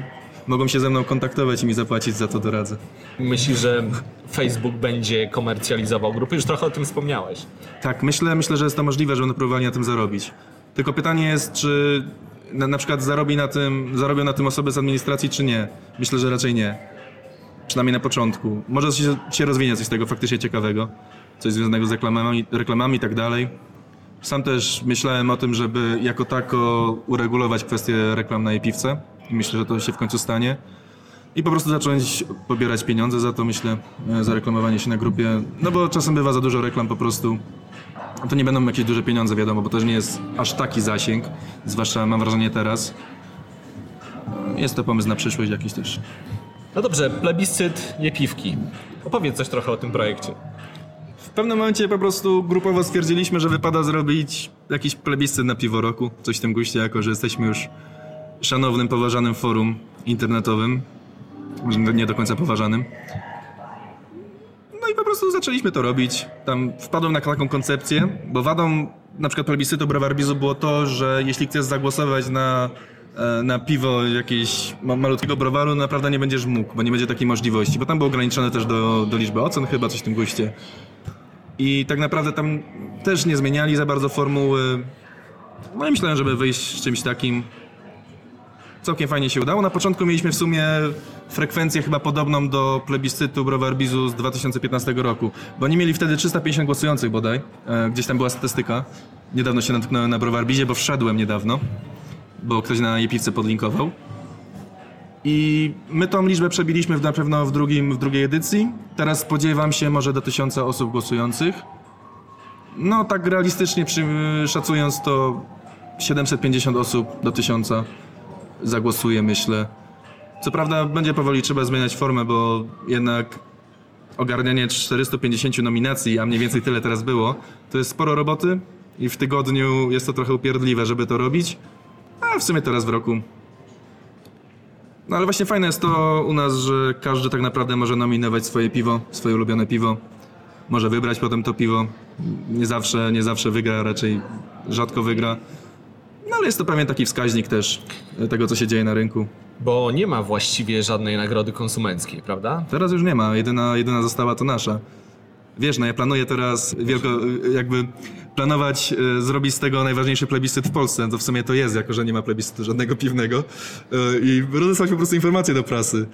mogą się ze mną kontaktować i mi zapłacić za to doradzę. Myślisz, że Facebook będzie komercjalizował grupy? Już trochę o tym wspomniałeś. Tak, myślę, myślę, że jest to możliwe, że będą próbowali na tym zarobić. Tylko pytanie jest, czy na, na przykład zarobi na tym, zarobią na tym osoby z administracji, czy nie. Myślę, że raczej nie. Przynajmniej na początku. Może się, się rozwinie coś z tego faktycznie ciekawego. Coś związanego z reklamami, reklamami i tak dalej. Sam też myślałem o tym, żeby jako tako uregulować kwestię reklam na e-piwce. I myślę, że to się w końcu stanie. I po prostu zacząć pobierać pieniądze za to, myślę, e, za reklamowanie się na grupie. No bo czasem bywa za dużo reklam po prostu. To nie będą jakieś duże pieniądze, wiadomo, bo już nie jest aż taki zasięg. Zwłaszcza mam wrażenie teraz. Jest to pomysł na przyszłość jakiś też. No dobrze, plebiscyt Jepiwki. Opowiedz coś trochę o tym projekcie. pewnym momencie po prostu grupowo stwierdziliśmy, że wypada zrobić jakiś plebiscyt na piwo roku, coś w tym guście, jako że jesteśmy już szanownym, poważanym forum internetowym, nie do końca poważanym. No i po prostu zaczęliśmy to robić. Tam wpadłem na taką koncepcję, bo wadą na przykład plebiscytu Browarbizu było to, że jeśli chcesz zagłosować na, na piwo jakiegoś ma- malutkiego browaru, naprawdę nie będziesz mógł, bo nie będzie takiej możliwości, bo tam było ograniczone też do, do liczby ocen chyba, coś w tym guście. I tak naprawdę tam też nie zmieniali za bardzo formuły. No i myślałem, żeby wyjść z czymś takim. Całkiem fajnie się udało. Na początku mieliśmy w sumie frekwencję chyba podobną do plebiscytu Browarbizu z 2015 roku, bo oni mieli wtedy 350 głosujących bodaj. E, Gdzieś tam była statystyka. Niedawno się natknąłem na Browarbizie, bo wszedłem niedawno, bo ktoś na Jepiwce podlinkował. I my tą liczbę przebiliśmy na pewno w, drugim, w drugiej edycji. Teraz spodziewam się może do tysiąca osób głosujących. No tak realistycznie przy, szacując to 750 osób do 1000 zagłosuje myślę. Co prawda będzie powoli trzeba zmieniać formę, bo jednak ogarnianie 450 nominacji, a mniej więcej tyle teraz było, to jest sporo roboty i w tygodniu jest to trochę upierdliwe, żeby to robić. A w sumie teraz w roku no ale właśnie fajne jest to u nas, że każdy tak naprawdę może nominować swoje piwo, swoje ulubione piwo. Może wybrać potem to piwo. Nie zawsze, nie zawsze wygra, raczej rzadko wygra. No ale jest to pewien taki wskaźnik też tego, co się dzieje na rynku. Bo nie ma właściwie żadnej nagrody konsumenckiej, prawda? Teraz już nie ma, jedyna, jedyna została to nasza. Wiesz, no ja planuję teraz wielko, jakby planować, e, zrobić z tego najważniejszy plebiscyt w Polsce. To w sumie to jest, jako że nie ma plebiscytu żadnego piwnego. E, I rozesłać po prostu informacje do prasy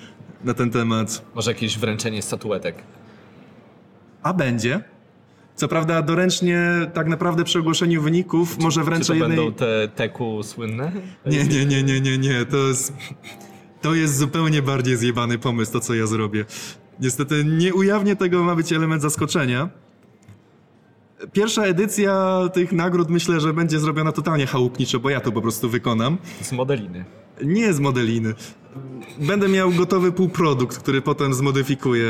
na ten temat. Może jakieś wręczenie statuetek. A będzie. Co prawda doręcznie tak naprawdę przy ogłoszeniu wyników może Czy wręczę to jednej... będą te teku słynne? Nie, nie, nie, nie, nie, nie. To jest... To jest zupełnie bardziej zjebany pomysł, to co ja zrobię. Niestety nie ujawnię tego, ma być element zaskoczenia. Pierwsza edycja tych nagród myślę, że będzie zrobiona totalnie chałupniczo, bo ja to po prostu wykonam. Z modeliny. Nie z modeliny. Będę miał gotowy półprodukt, który potem zmodyfikuję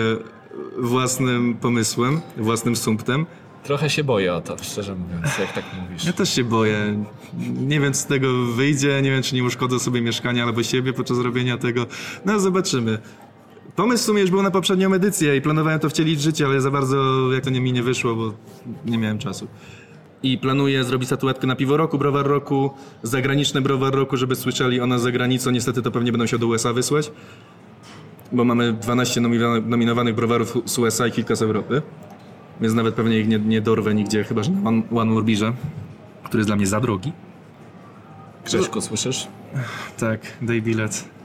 własnym pomysłem, własnym sumptem. Trochę się boję o to, szczerze mówiąc, jak tak mówisz. Ja też się boję. Nie wiem, co z tego wyjdzie, nie wiem, czy nie uszkodzę sobie mieszkania albo siebie podczas robienia tego. No, zobaczymy. Pomysł w sumie już był na poprzednią edycję i planowałem to wcielić w życie, ale za bardzo jak to nie mi nie wyszło, bo nie miałem czasu. I planuję zrobić statuetkę na piwo roku, browar roku, zagraniczny browar roku, żeby słyszeli o nas za granicą. Niestety to pewnie będą się do USA wysłać, bo mamy 12 nominowanych, browarów z USA i kilka z Europy. Więc nawet pewnie ich nie, nie dorwę nigdzie, chyba że na One, One More Beerze, który jest dla mnie za drogi. Grześko, słyszysz? Tak, daj bilet.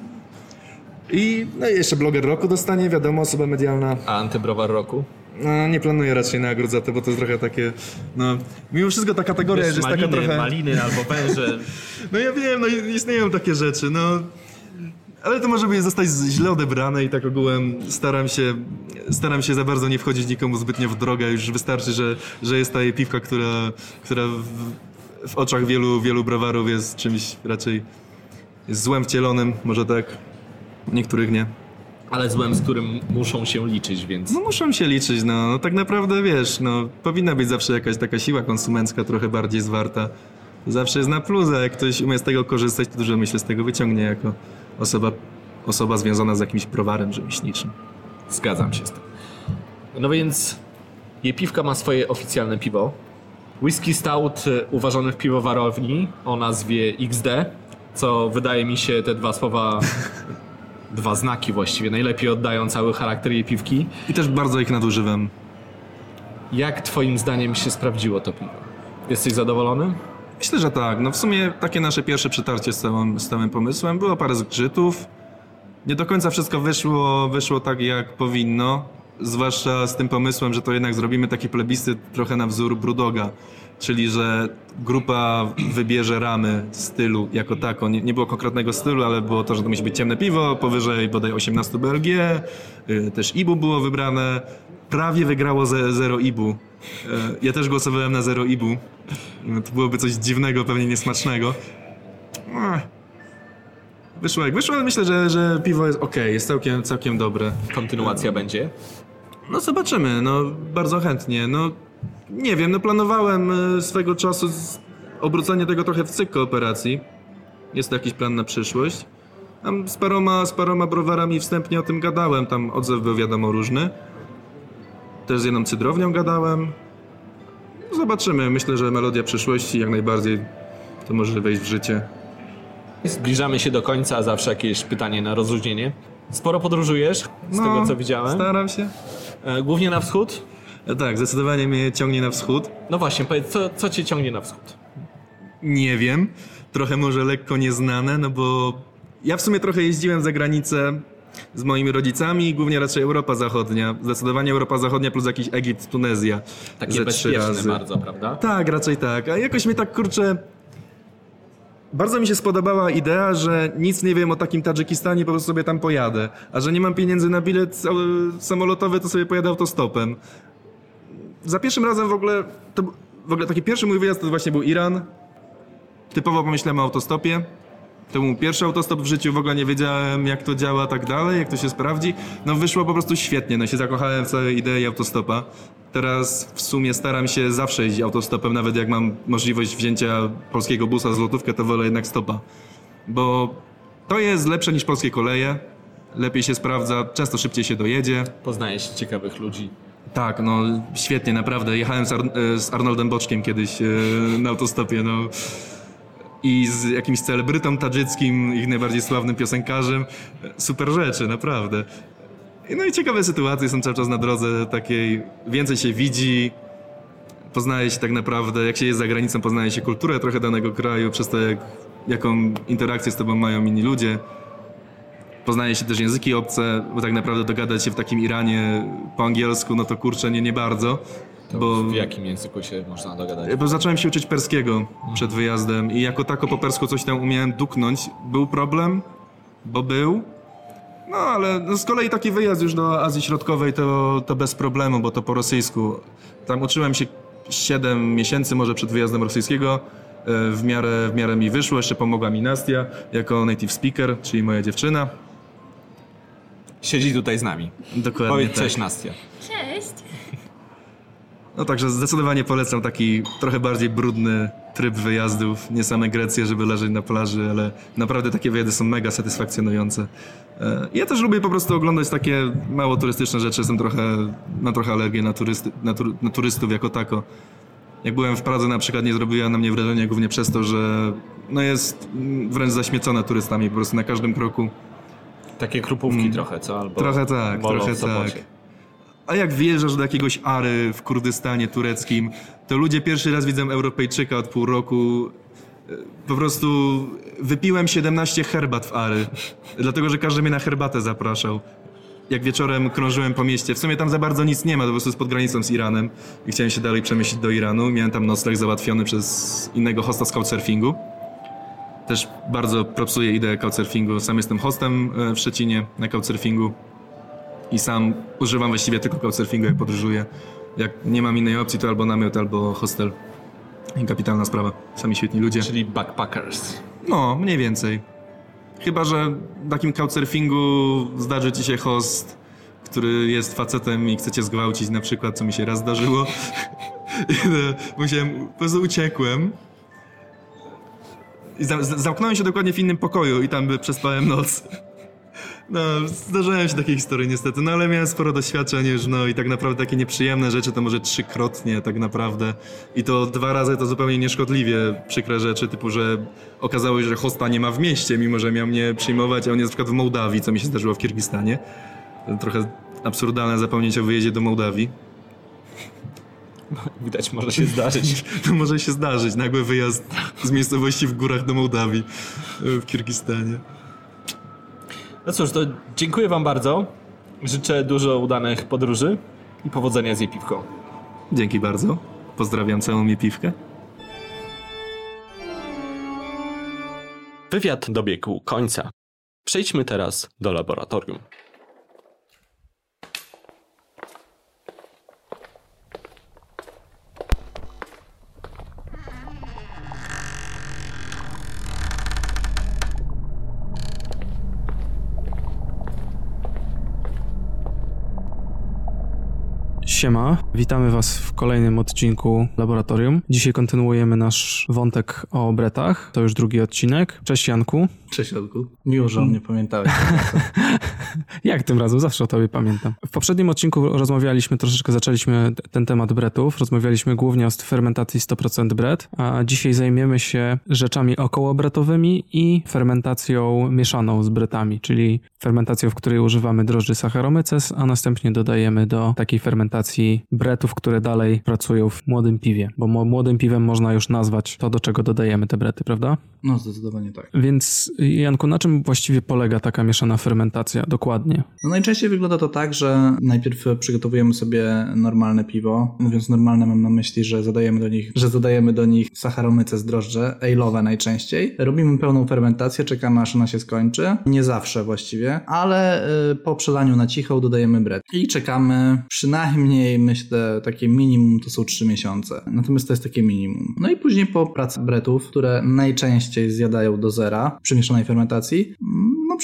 I no i jeszcze bloger roku dostanie, wiadomo, osoba medialna. A antybrowar roku? No, nie planuję raczej nagród za to, bo to jest trochę takie, no... Mimo wszystko ta kategoria Wiesz, jest maliny, taka trochę... maliny albo węże. No ja wiem, no istnieją takie rzeczy, no... Ale to może by zostać źle odebrane i tak ogółem staram się, staram się za bardzo nie wchodzić nikomu zbytnio w drogę. Już wystarczy, że, że jest ta piwka, która, która w, w oczach wielu, wielu browarów jest czymś raczej jest złem wcielonym, może tak. Niektórych nie. Ale złem, z którym muszą się liczyć, więc... No muszą się liczyć, no. no tak naprawdę wiesz, no powinna być zawsze jakaś taka siła konsumencka trochę bardziej zwarta. Zawsze jest na plus, a jak ktoś umie z tego korzystać, to dużo myślę z tego wyciągnie jako osoba, osoba związana z jakimś browarem rzemieślniczym. Zgadzam się z tym. No więc Jepiwka ma swoje oficjalne piwo. Whisky Stout y, uważany w piwowarowni o nazwie XD, co wydaje mi się te dwa słowa, dwa znaki właściwie, najlepiej oddają cały charakter Jepiwki. I też bardzo ich nadużywam. Jak twoim zdaniem się sprawdziło to piwo? Jesteś zadowolony? Myślę, że tak. No w sumie takie nasze pierwsze przetarcie z całym, z całym pomysłem. Było parę zgrzytów. Nie do końca wszystko wyszło, wyszło tak, jak powinno. Zwłaszcza z tym pomysłem, że to jednak zrobimy taki plebiscyt trochę na wzór Brudoga. Czyli, że grupa wybierze ramy stylu jako tako. Nie, nie było konkretnego stylu, ale było to, że to musi być ciemne piwo, powyżej bodaj 18 BLG. y, Też IBU było wybrane. Prawie wygrało ze, zero IBU. Y, Ja też głosowałem na zero IBU. No, To byłoby coś dziwnego, pewnie niesmacznego. Wyszło jak wyszło, ale myślę, że, że piwo jest ok, jest całkiem, całkiem dobre. Kontynuacja będzie. No zobaczymy, no bardzo chętnie. No nie wiem, no planowałem e, swego czasu obrócenie tego trochę w cykl kooperacji. Jest to jakiś plan na przyszłość. Tam z paroma, z paroma browarami wstępnie o tym gadałem, tam odzew był wiadomo różny. Też z jedną cydrownią gadałem. No, Zobaczymy, myślę, że melodia przyszłości jak najbardziej to może wejść w życie. Zbliżamy się do końca, zawsze jakieś pytanie na rozluźnienie. Sporo podróżujesz, z No, tego co widziałem. Staram się. E, Głównie na wschód. Tak, zdecydowanie mnie ciągnie na wschód. No właśnie, powiedz, co, co cię ciągnie na wschód? Nie wiem. Trochę może lekko nieznane, no bo ja w sumie trochę jeździłem za granicę z moimi rodzicami, głównie raczej Europa Zachodnia. Zdecydowanie Europa Zachodnia plus jakiś Egipt, Tunezja. Takie ze trzy razy. bardzo, prawda? Tak, raczej tak. A jakoś mnie tak kurczę. Bardzo mi się spodobała idea, że nic nie wiem o takim Tadżykistanie, po prostu sobie tam pojadę. A że nie mam pieniędzy na bilet e, samolotowy, to sobie pojadę autostopem. Za pierwszym razem w ogóle, to, w ogóle taki pierwszy mój wyjazd to właśnie był Iran. Typowo pomyślałem o autostopie. To był pierwszy autostop w życiu, w ogóle nie wiedziałem jak to działa, tak dalej, jak to się sprawdzi. No wyszło po prostu świetnie, no się zakochałem w całej idei autostopa. Teraz w sumie staram się zawsze jeździć autostopem, nawet jak mam możliwość wzięcia polskiego busa z lotówkę, to wolę jednak stopa. Bo to jest lepsze niż polskie koleje, lepiej się sprawdza, często szybciej się dojedzie. Poznajesz ciekawych ludzi. Tak, no świetnie, naprawdę. Jechałem z, Ar- e, z Arnoldem Boczkiem kiedyś e, na autostopie, no. I z jakimś celebrytą tadżyckim, ich najbardziej sławnym piosenkarzem. Super rzeczy, naprawdę. No i ciekawe sytuacje są cały czas na drodze takiej. Więcej się widzi, poznaje się tak naprawdę, jak się jest za granicą, poznaje się kulturę trochę danego kraju, przez to jak, jaką interakcję z tobą mają inni ludzie. Poznaje się też języki obce, bo tak naprawdę dogadać się w takim Iranie po angielsku, no to kurczę, nie, nie bardzo. To Bo, W jakim języku się można dogadać? bo zacząłem się uczyć perskiego przed wyjazdem i jako tako po persku coś tam umiałem duknąć. Był problem, bo był. No ale no, z kolei taki wyjazd już do Azji Środkowej to, to bez problemu, bo to po rosyjsku. Tam uczyłem się 7 miesięcy może przed wyjazdem rosyjskiego. E, W miarę, w miarę mi wyszło, jeszcze pomogła mi Nastia jako native speaker, czyli moja dziewczyna. Siedzi tutaj z nami. Dokładnie Powiedz tak. cześć Nastia. Cześć! No także zdecydowanie polecam taki trochę bardziej brudny tryb wyjazdów. Nie same Grecje, żeby leżeć na plaży, ale naprawdę takie wyjazdy są mega satysfakcjonujące. E, Ja też lubię po prostu oglądać takie mało turystyczne rzeczy. Jestem trochę, mam trochę alergię na, turysty, na, tur, na turystów jako tako. Jak byłem w Pradze na przykład nie zrobiła na mnie wrażenia głównie przez to, że no jest wręcz zaśmiecona turystami po prostu na każdym kroku. Takie krupówki trochę, co? Albo Mm. Trochę tak, trochę tak. A jak wjeżdżasz do jakiegoś Ary w Kurdystanie tureckim, to ludzie pierwszy raz widzą Europejczyka od pół roku. E, Po prostu wypiłem 17 herbat w Ary, dlatego że każdy mnie na herbatę zapraszał. Jak wieczorem krążyłem po mieście, w sumie tam za bardzo nic nie ma, to po prostu jest pod granicą z Iranem i chciałem się dalej przemieścić do Iranu. Miałem tam nocleg załatwiony przez innego hosta z couchsurfingu. Też bardzo propsuję ideę couchsurfingu. Sam jestem hostem e, w Szczecinie na couchsurfingu i sam używam właściwie tylko couchsurfingu, jak podróżuję. Jak nie mam innej opcji, to albo namiot, albo hostel. I kapitalna sprawa. Sami świetni ludzie. Czyli backpackers. No, mniej więcej. Chyba, że w takim couchsurfingu zdarzy ci się host, który jest facetem i chce cię zgwałcić na przykład, co mi się raz zdarzyło. No, Musiałem, po prostu uciekłem. I za, za- zamknąłem się dokładnie w innym pokoju i tam by przespałem noc. No, zdarzają się takie historie niestety, no ale miałem sporo doświadczeń już, no i tak naprawdę takie nieprzyjemne rzeczy to może trzykrotnie tak naprawdę. I to dwa razy to zupełnie nieszkodliwie przykre rzeczy, typu, że okazało się, że hosta nie ma w mieście, mimo że miał mnie przyjmować, a on jest na przykład w Mołdawii, co mi się zdarzyło w Kirgistanie. Trochę absurdalne zapomnieć o wyjeździe do Mołdawii. Widać, może się zdarzyć. To może się zdarzyć, nagły wyjazd z miejscowości w górach do Mołdawii e, w Kirgistanie. No cóż, to dziękuję wam bardzo. Życzę dużo udanych podróży i powodzenia z jej piwką. Dzięki bardzo. Pozdrawiam całą mi piwkę. Wywiad dobiegł końca. Przejdźmy teraz do laboratorium. Siema, witamy Was w kolejnym odcinku Laboratorium. Dzisiaj kontynuujemy nasz wątek o bretach. To już drugi odcinek. Cześć Janku. Cześć Olku. Miło, że o mnie pamiętałeś. Jak tym razem? Zawsze o Tobie pamiętam. W poprzednim odcinku rozmawialiśmy, troszeczkę zaczęliśmy ten temat bretów. Rozmawialiśmy głównie o fermentacji 100% bret, a dzisiaj zajmiemy się rzeczami okołobretowymi i fermentacją mieszaną z bretami, czyli fermentacją, w której używamy drożdży Saccharomyces, a następnie dodajemy do takiej fermentacji bretów, które dalej pracują w młodym piwie, bo młodym piwem można już nazwać to, do czego dodajemy te brety, prawda? No zdecydowanie tak. Więc Janku, na czym właściwie polega taka mieszana fermentacja dokładnie? No najczęściej wygląda to tak, że najpierw przygotowujemy sobie normalne piwo. Mówiąc normalne mam na myśli, że zadajemy do nich, że dodajemy do nich sacharomyce z drożdże, ale'owe najczęściej. Robimy pełną fermentację, czekamy aż ona się skończy. Nie zawsze właściwie, ale y, po przelaniu na cicho dodajemy bret. I czekamy przynajmniej, myślę, takie minimum to są 3 miesiące. Natomiast to jest takie minimum. No i później po pracy bretów, które najczęściej zjadają do zera przy mieszanej fermentacji,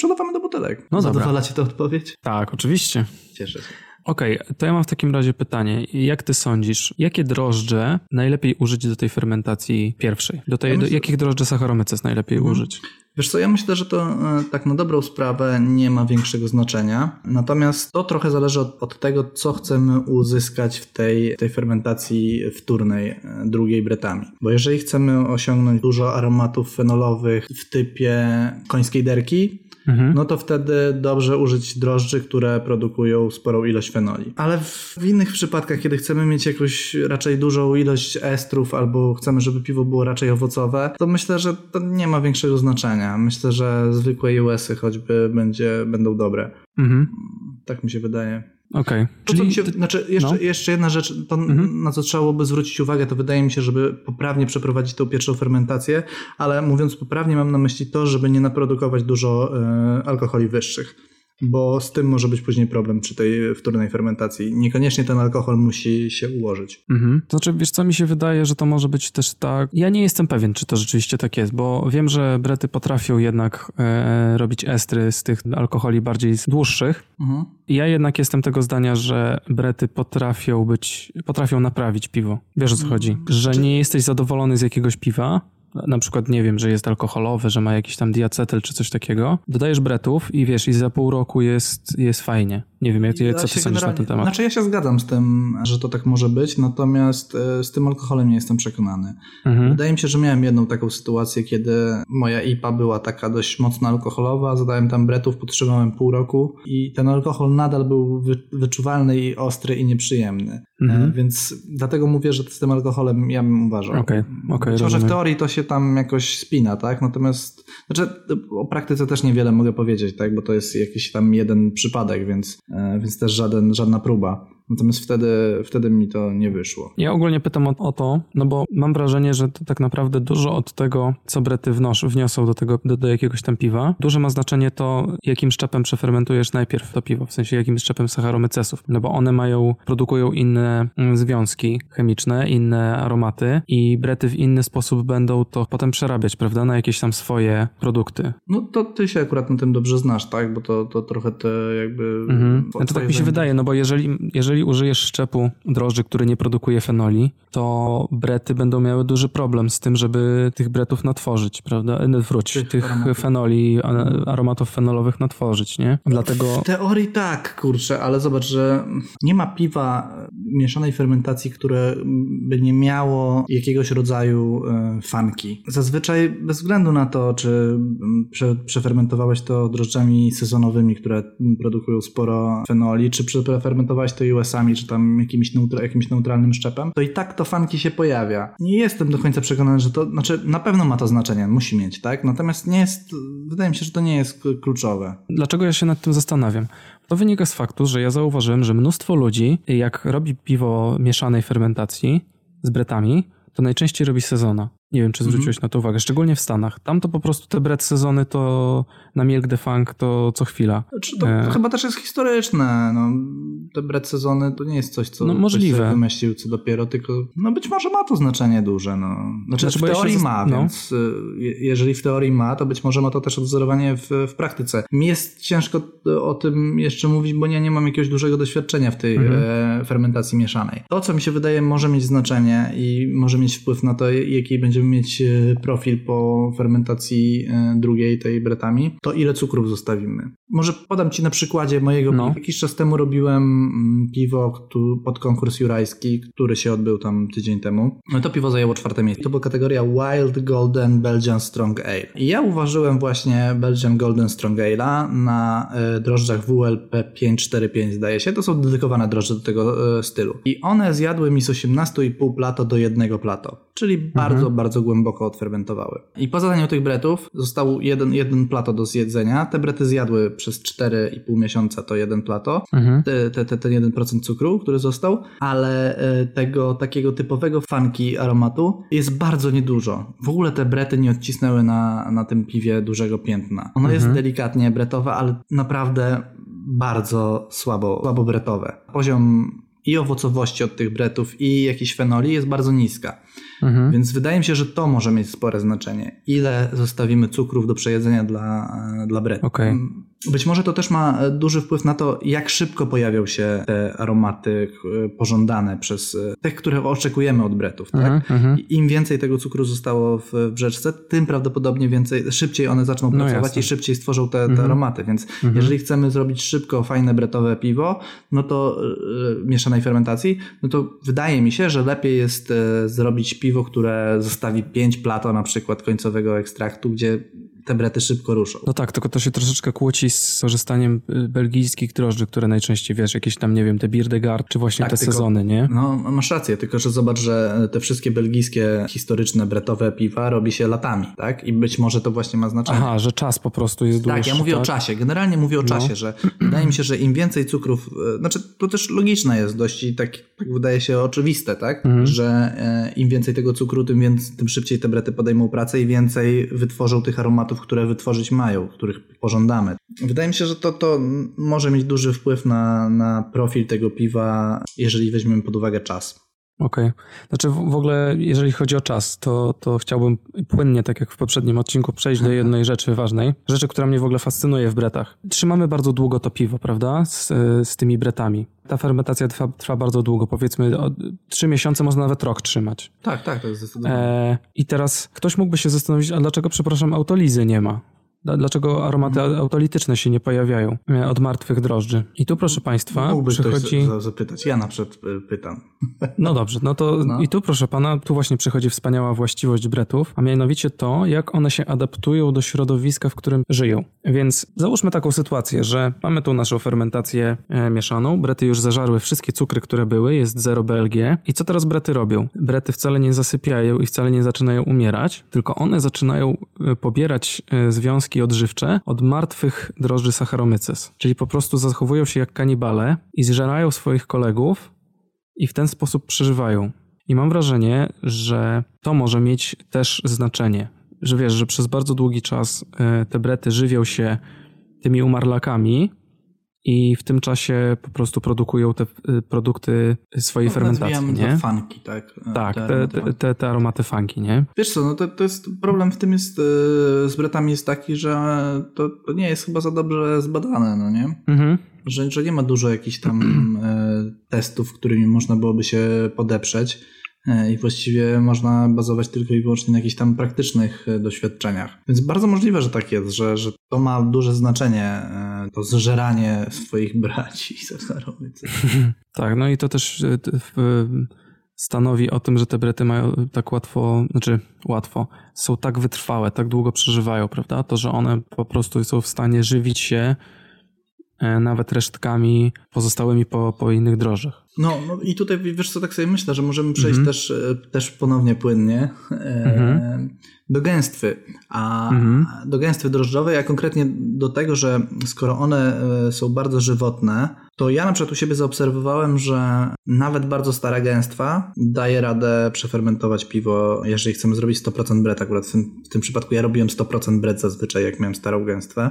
przelewamy do butelek. No. Zadowala cię to odpowiedź? Tak, oczywiście. Cieszę się. Okej, to ja mam w takim razie pytanie. Jak ty sądzisz, jakie drożdże najlepiej użyć do tej fermentacji pierwszej? Do tej, Ja do, myślę- jakich drożdży Saccharomyces najlepiej Mhm. użyć? Wiesz co, ja myślę, że to e, tak na dobrą sprawę nie ma większego znaczenia. Natomiast to trochę zależy od, od tego, co chcemy uzyskać w tej, tej fermentacji wtórnej, e, drugiej bretami. Bo jeżeli chcemy osiągnąć dużo aromatów fenolowych w typie końskiej derki, Mhm. no to wtedy dobrze użyć drożdży, które produkują sporą ilość fenoli. Ale w, w innych przypadkach, kiedy chcemy mieć jakąś raczej dużą ilość estrów albo chcemy, żeby piwo było raczej owocowe, to myślę, że to nie ma większego znaczenia. Myślę, że zwykłe US-y choćby będzie, będą dobre. Mhm. Tak mi się wydaje. Okej. To, co mi się, znaczy jeszcze, no. jeszcze jedna rzecz, to Mhm. na co trzeba byłoby zwrócić uwagę, to wydaje mi się, żeby poprawnie przeprowadzić tą pierwszą fermentację, ale mówiąc poprawnie mam na myśli to, żeby nie naprodukować dużo e, alkoholi wyższych. Bo z tym może być później problem przy tej wtórnej fermentacji. Niekoniecznie ten alkohol musi się ułożyć. Mhm. To znaczy, wiesz co, mi się wydaje, że to może być też tak... Ja nie jestem pewien, czy to rzeczywiście tak jest, bo wiem, że brety potrafią jednak e, robić estry z tych alkoholi bardziej dłuższych. Mhm. Ja jednak jestem tego zdania, że brety potrafią być, potrafią naprawić piwo. Wiesz o co chodzi? Że nie jesteś zadowolony z jakiegoś piwa, na przykład nie wiem, że jest alkoholowe, że ma jakiś tam diacetyl czy coś takiego, dodajesz bretów i wiesz, i za pół roku jest, jest fajnie. Nie wiem, jak, Ja co ty sądzisz na ten temat? Znaczy ja się zgadzam z tym, że to tak może być, natomiast e, z tym alkoholem nie jestem przekonany. Mhm. Wydaje mi się, że miałem jedną taką sytuację, kiedy moja IPA była taka dość mocno alkoholowa, zadałem tam bretów, podtrzymałem pół roku i ten alkohol nadal był wy, wyczuwalny i ostry i nieprzyjemny. Mhm. E, Więc dlatego mówię, że z tym alkoholem ja bym uważał. Okej, okej, Być może w teorii to się tam jakoś spina, tak? Natomiast znaczy, o praktyce też niewiele mogę powiedzieć, tak? Bo to jest jakiś tam jeden przypadek, więc, e, więc też żaden, żadna próba. Natomiast wtedy, wtedy mi to nie wyszło. Ja ogólnie pytam o, o to, no bo mam wrażenie, że to tak naprawdę dużo od tego, co brety wnosz, wniosą do, tego, do, do jakiegoś tam piwa, duże ma znaczenie to, jakim szczepem przefermentujesz najpierw to piwo, w sensie jakim szczepem sacharomycesów, no bo one mają, produkują inne mm, związki chemiczne, inne aromaty i brety w inny sposób będą to potem przerabiać, prawda, na jakieś tam swoje produkty. No to ty się akurat na tym dobrze znasz, tak? Bo to, to trochę te jakby... Mhm. Znaczy tak mi się wydaje, no bo jeżeli, jeżeli użyjesz szczepu drożdży, który nie produkuje fenoli, to brety będą miały duży problem z tym, żeby tych bretów natworzyć, prawda? E, Wróć, tych, Tych aromatów. fenoli, aromatów fenolowych natworzyć, nie? Dlatego... W teorii tak, kurczę, ale zobacz, że nie ma piwa mieszanej fermentacji, które by nie miało jakiegoś rodzaju e, fanki. Zazwyczaj bez względu na to, czy prze, przefermentowałeś to drożdżami sezonowymi, które produkują sporo fenoli, czy przefermentowałeś to US-ami, czy tam jakimś, neutra, jakimś neutralnym szczepem, to i tak to fanki się pojawia. Nie jestem do końca przekonany, że to, znaczy na pewno ma to znaczenie, musi mieć, tak? Natomiast nie jest, wydaje mi się, że to nie jest kluczowe. Dlaczego ja się nad tym zastanawiam? To wynika z faktu, że ja zauważyłem, że mnóstwo ludzi, jak robi piwo mieszanej fermentacji z bretami, to najczęściej robi sezona. Nie wiem, czy zwróciłeś na to uwagę, szczególnie w Stanach. Tam to po prostu te bret sezony to na Milk the Funk to co chwila. Znaczy, to E. chyba też jest historyczne. No, te bread sezony to nie jest coś, co No, ktoś możliwe. wymyślił co dopiero, tylko no być może ma to znaczenie duże. No. Znaczy, Znaczy, w ja teorii zas- ma, no. więc y, je- jeżeli w teorii ma, to być może ma to też odwzorowanie w, w praktyce. Mi jest ciężko y, o tym jeszcze mówić, bo ja nie mam jakiegoś dużego doświadczenia w tej Mhm. e, fermentacji mieszanej. To, co mi się wydaje, może mieć znaczenie i może mieć wpływ na to, jaki będziemy mieć e, profil po fermentacji e, drugiej, tej bretami, to ile cukrów zostawimy. Może podam Ci na przykładzie mojego No. Jakiś czas temu robiłem mm, piwo pod konkurs jurajski, który się odbył tam tydzień temu. No to piwo zajęło czwarte miejsce. To była kategoria Wild Golden Belgian Strong Ale. I ja uważyłem właśnie Belgian Golden Strong Ale'a na e, drożdżach WLP 545 zdaje się. To są dedykowane drożdże do tego stylu. I one zjadły mi z 18,5 plato do jednego plato. Czyli bardzo, bardzo głęboko odfermentowały. I po zadaniu tych bretów został jeden, jeden plato do zjedzenia. Te brety zjadły przez 4,5 miesiąca to jeden plato Mhm. te, te, te, ten 1% cukru, który został, ale e, tego takiego typowego funky aromatu jest bardzo niedużo. W ogóle te brety nie odcisnęły na, na tym piwie dużego piętna. Ono jest delikatnie bretowe, ale naprawdę bardzo słabo, słabo bretowe. Poziom i owocowości od tych bretów i jakichś fenoli jest bardzo niska. Mhm. Więc wydaje mi się, że to może mieć spore znaczenie. Ile zostawimy cukrów do przejedzenia dla, e, dla bretu. Okej. Mm, Być może to też ma e, duży wpływ na to, jak szybko pojawią się te aromaty e, pożądane przez tych, które oczekujemy od bretów. Tak? Mhm, mhm. Im więcej tego cukru zostało w, w rzeczce, tym prawdopodobnie więcej, szybciej one zaczną No pracować jasne. i szybciej stworzą te, te Mhm. aromaty. Więc Mhm. jeżeli chcemy zrobić szybko, fajne bretowe piwo, no to mieszanej fermentacji, no to wydaje mi się, że lepiej jest zrobić piwo, które zostawi 5 plato na przykład końcowego ekstraktu, gdzie te brety szybko ruszą. No tak, tylko to się troszeczkę kłóci z korzystaniem y, belgijskich drożdży, które najczęściej, wiesz, jakieś tam, nie wiem, te Bierdegard, czy właśnie Tak, te tylko- sezony, nie? No, masz rację, tylko że zobacz, że te wszystkie belgijskie, historyczne, bretowe piwa robi się latami, tak? I być może to właśnie ma znaczenie. Aha, że czas po prostu jest dłuższy. Tak, ja mówię o czasie. Generalnie mówię o No. czasie, że wydaje mi się, że im więcej cukrów, e, znaczy to też logiczne jest dość i tak, tak wydaje się oczywiste, tak? Mhm. Że e, im więcej tego cukru, tym, więcej, tym szybciej te brety podejmą pracę i więcej wytworzą tych aromatów, które wytworzyć mają, których pożądamy. Wydaje mi się, że to, to może mieć duży wpływ na, na profil tego piwa, jeżeli weźmiemy pod uwagę czas. Okej. Znaczy w, ogóle, jeżeli chodzi o czas, to, to chciałbym płynnie, tak jak w poprzednim odcinku, przejść do jednej rzeczy ważnej. Rzeczy, która mnie w ogóle fascynuje w bretach. Trzymamy bardzo długo to piwo, prawda? Z, z tymi bretami. Ta fermentacja trwa, trwa bardzo długo. Powiedzmy, trzy miesiące, można nawet rok trzymać. Tak, tak, to jest zdecydowanie. E, I teraz ktoś mógłby się zastanowić, a dlaczego, przepraszam, autolizy nie ma? Dla- Dlaczego aromaty autolityczne się nie pojawiają e, od martwych drożdży? I tu, proszę Państwa, Mógłby przychodzi... ktoś za- zapytać. Ja na przykład y, pytam. No dobrze, no to No. i tu proszę pana, tu właśnie przychodzi wspaniała właściwość bretów, a mianowicie to, jak one się adaptują do środowiska, w którym żyją. Więc załóżmy taką sytuację, że mamy tu naszą fermentację e, mieszaną, brety już zażarły wszystkie cukry, które były, jest 0 BLG i co teraz brety robią? Brety wcale nie zasypiają i wcale nie zaczynają umierać, tylko one zaczynają e, pobierać e, związki odżywcze od martwych drożdży Saccharomyces, czyli po prostu zachowują się jak kanibale i zżerają swoich kolegów, i w ten sposób przeżywają. I mam wrażenie, że to może mieć też znaczenie, że wiesz, że przez bardzo długi czas e, te brety żywią się tymi umarlakami i w tym czasie po prostu produkują te e, produkty swojej fermentacji, No, Nazwijamy nie? to funky, tak? Tak, Te te, aromaty te, te, te aromaty funky, nie? Wiesz co, no to, to jest problem w tym jest e, z bretami jest taki, że to, to nie jest chyba za dobrze zbadane, no nie? Mhm. Że, że nie ma dużo jakichś tam e, testów, którymi można byłoby się podeprzeć i właściwie można bazować tylko i wyłącznie na jakichś tam praktycznych e, doświadczeniach. Więc bardzo możliwe, że tak jest, że, że to ma duże znaczenie, e, to zżeranie swoich braci Sacharowicy. Tak, no i to też e, stanowi o tym, że te brety mają tak łatwo, znaczy łatwo, są tak wytrwałe, tak długo przeżywają, prawda? To, że one po prostu są w stanie żywić się e, nawet resztkami pozostałymi po, po innych drożdżach. No, no i tutaj wiesz co, tak sobie myślę, że możemy przejść Mhm. też, e, też ponownie płynnie e, Mhm. do gęstwy. A Mhm. do gęstwy drożdżowej, a konkretnie do tego, że skoro one e, są bardzo żywotne, to ja na przykład u siebie zaobserwowałem, że nawet bardzo stara gęstwa daje radę przefermentować piwo, jeżeli chcemy zrobić 100% bret. Akurat w tym, w tym przypadku ja robiłem 100% bret zazwyczaj, jak miałem starą gęstwę.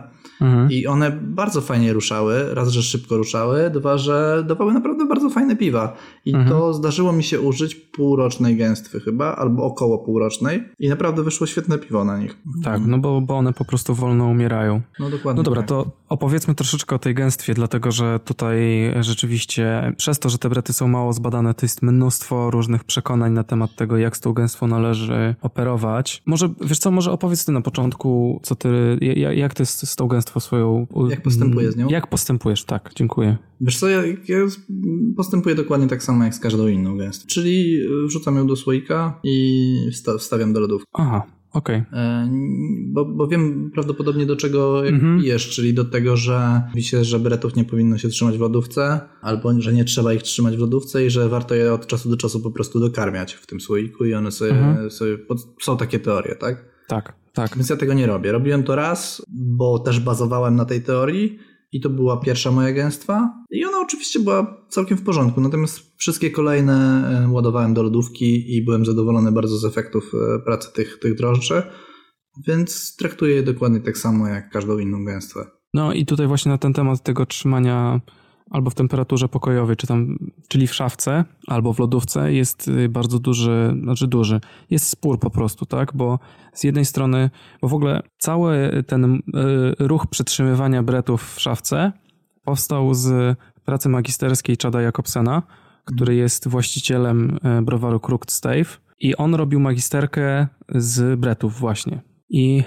I one bardzo fajnie ruszały. Raz, że szybko ruszały, dwa, że dawały naprawdę bardzo fajne piwa. I Mhm. to zdarzyło mi się użyć półrocznej gęstwy chyba, albo około półrocznej. I naprawdę wyszło świetne piwo na nich. Tak, no bo, bo one po prostu wolno umierają. No dokładnie. No dobra, tak. to opowiedzmy troszeczkę o tej gęstwie, dlatego że tutaj rzeczywiście przez to, że te brety są mało zbadane, to jest mnóstwo różnych przekonań na temat tego, jak z tą gęstwą należy operować. Może, wiesz co, może opowiedz ty na początku, co ty, ja- jak ty z, z tą gęstwą swoją... Jak postępuję z nią? Jak postępujesz, tak, dziękuję. Wiesz co, ja, ja postępuję dokładnie tak samo jak z każdą inną gęstwą. Czyli y, wrzucam ją do słoika i wsta- wstawiam do lodówki. Aha, okej. E, Bo, bo wiem prawdopodobnie do czego Mhm. pijesz, czyli do tego, że mówi się, że beretów nie powinno się trzymać w lodówce, albo że nie trzeba ich trzymać w lodówce i że warto je od czasu do czasu po prostu dokarmiać w tym słoiku i one sobie, Mhm. sobie pod... są takie teorie, tak? Tak, tak. Więc ja tego nie robię. Robiłem to raz, bo też bazowałem na tej teorii i to była pierwsza moja gęstwa. I ona oczywiście była całkiem w porządku, natomiast wszystkie kolejne e, ładowałem do lodówki i byłem zadowolony bardzo z efektów e, pracy tych, tych drożdży, więc traktuję je dokładnie tak samo jak każdą inną gęstwę. No i tutaj właśnie na ten temat tego trzymania albo w temperaturze pokojowej, czy tam, czyli w szafce, albo w lodówce jest y, bardzo duży, znaczy duży, jest spór po prostu, tak, bo z jednej strony, bo w ogóle cały ten y, ruch przytrzymywania bretów w szafce powstał z pracy magisterskiej Chada Jakobsena, który jest właścicielem y, browaru Crooked Stave i on robił magisterkę z bretów właśnie. I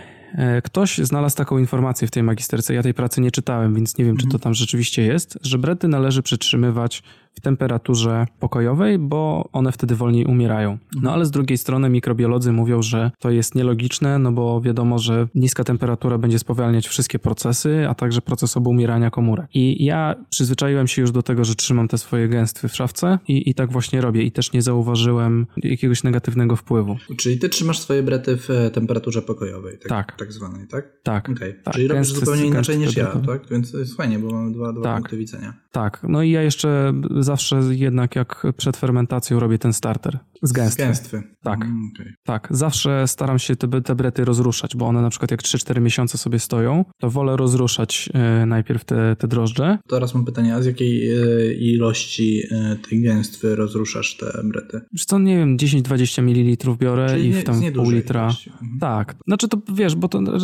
ktoś znalazł taką informację w tej magisterce, ja tej pracy nie czytałem, więc nie wiem, czy to tam rzeczywiście jest, że brety należy przytrzymywać w temperaturze pokojowej, bo one wtedy wolniej umierają. No ale z drugiej strony mikrobiolodzy mówią, że to jest nielogiczne, no bo wiadomo, że niska temperatura będzie spowalniać wszystkie procesy, a także proces obumierania komórek. I ja przyzwyczaiłem się już do tego, że trzymam te swoje gęstwy w szafce i, i tak właśnie robię i też nie zauważyłem jakiegoś negatywnego wpływu. Czyli ty trzymasz swoje brety w e, temperaturze pokojowej, tak, Tak. Tak zwanej, tak? Tak. Okej. tak. Czyli robisz zupełnie inaczej niż ja, tak? Więc to jest fajnie, bo mamy dwa, dwa Tak. punkty widzenia. Tak, no i ja jeszcze zawsze jednak jak przed fermentacją robię ten starter z gęstwy. Z gęstwy. Tak. Mm, okej. Tak, zawsze staram się te, te brety rozruszać, bo one na przykład jak 3-4 miesiące sobie stoją, to wolę rozruszać e, najpierw te, te drożdże. Teraz mam pytanie, a z jakiej e, ilości tej gęstwy rozruszasz te brety? Wiesz co, nie wiem, 10-20 ml biorę Czyli i w tam pół litra. Mhm. Tak, znaczy to wiesz, bo to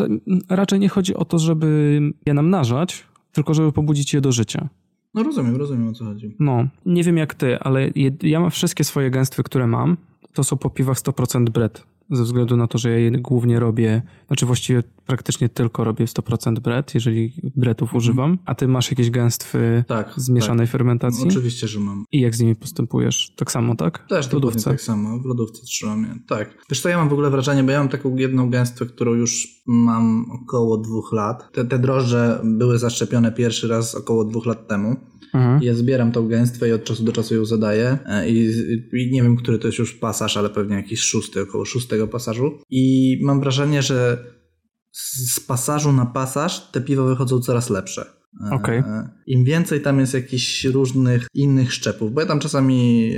raczej nie chodzi o to, żeby je namnażać, tylko żeby pobudzić je do życia. No rozumiem, rozumiem o co chodzi. No, nie wiem jak ty, ale je, ja mam wszystkie swoje gęstwy, które mam, to są po piwach 100% bret. Ze względu na to, że ja je głównie robię, znaczy właściwie praktycznie tylko robię 100% bret, jeżeli bretów używam. A ty masz jakieś gęstwy Tak. z mieszanej tak. fermentacji? Oczywiście, że mam. I jak z nimi postępujesz? Tak samo, tak? Też w lodówce. tak samo, w lodówce trzymam je. Tak. Wiesz co, ja mam w ogóle wrażenie, bo ja mam taką jedną gęstwę, którą już mam około dwóch lat. Te, te drożdże były zaszczepione pierwszy raz około dwóch lat temu. Mhm. Ja zbieram tą gęstwę i od czasu do czasu ją zadaję. E, I, I nie wiem, który to jest już pasaż, ale pewnie jakiś szósty, około szóstego pasażu. I mam wrażenie, że z pasażu na pasaż te piwa wychodzą coraz lepsze. E, Okej. Im więcej tam jest jakichś różnych innych szczepów, bo ja tam czasami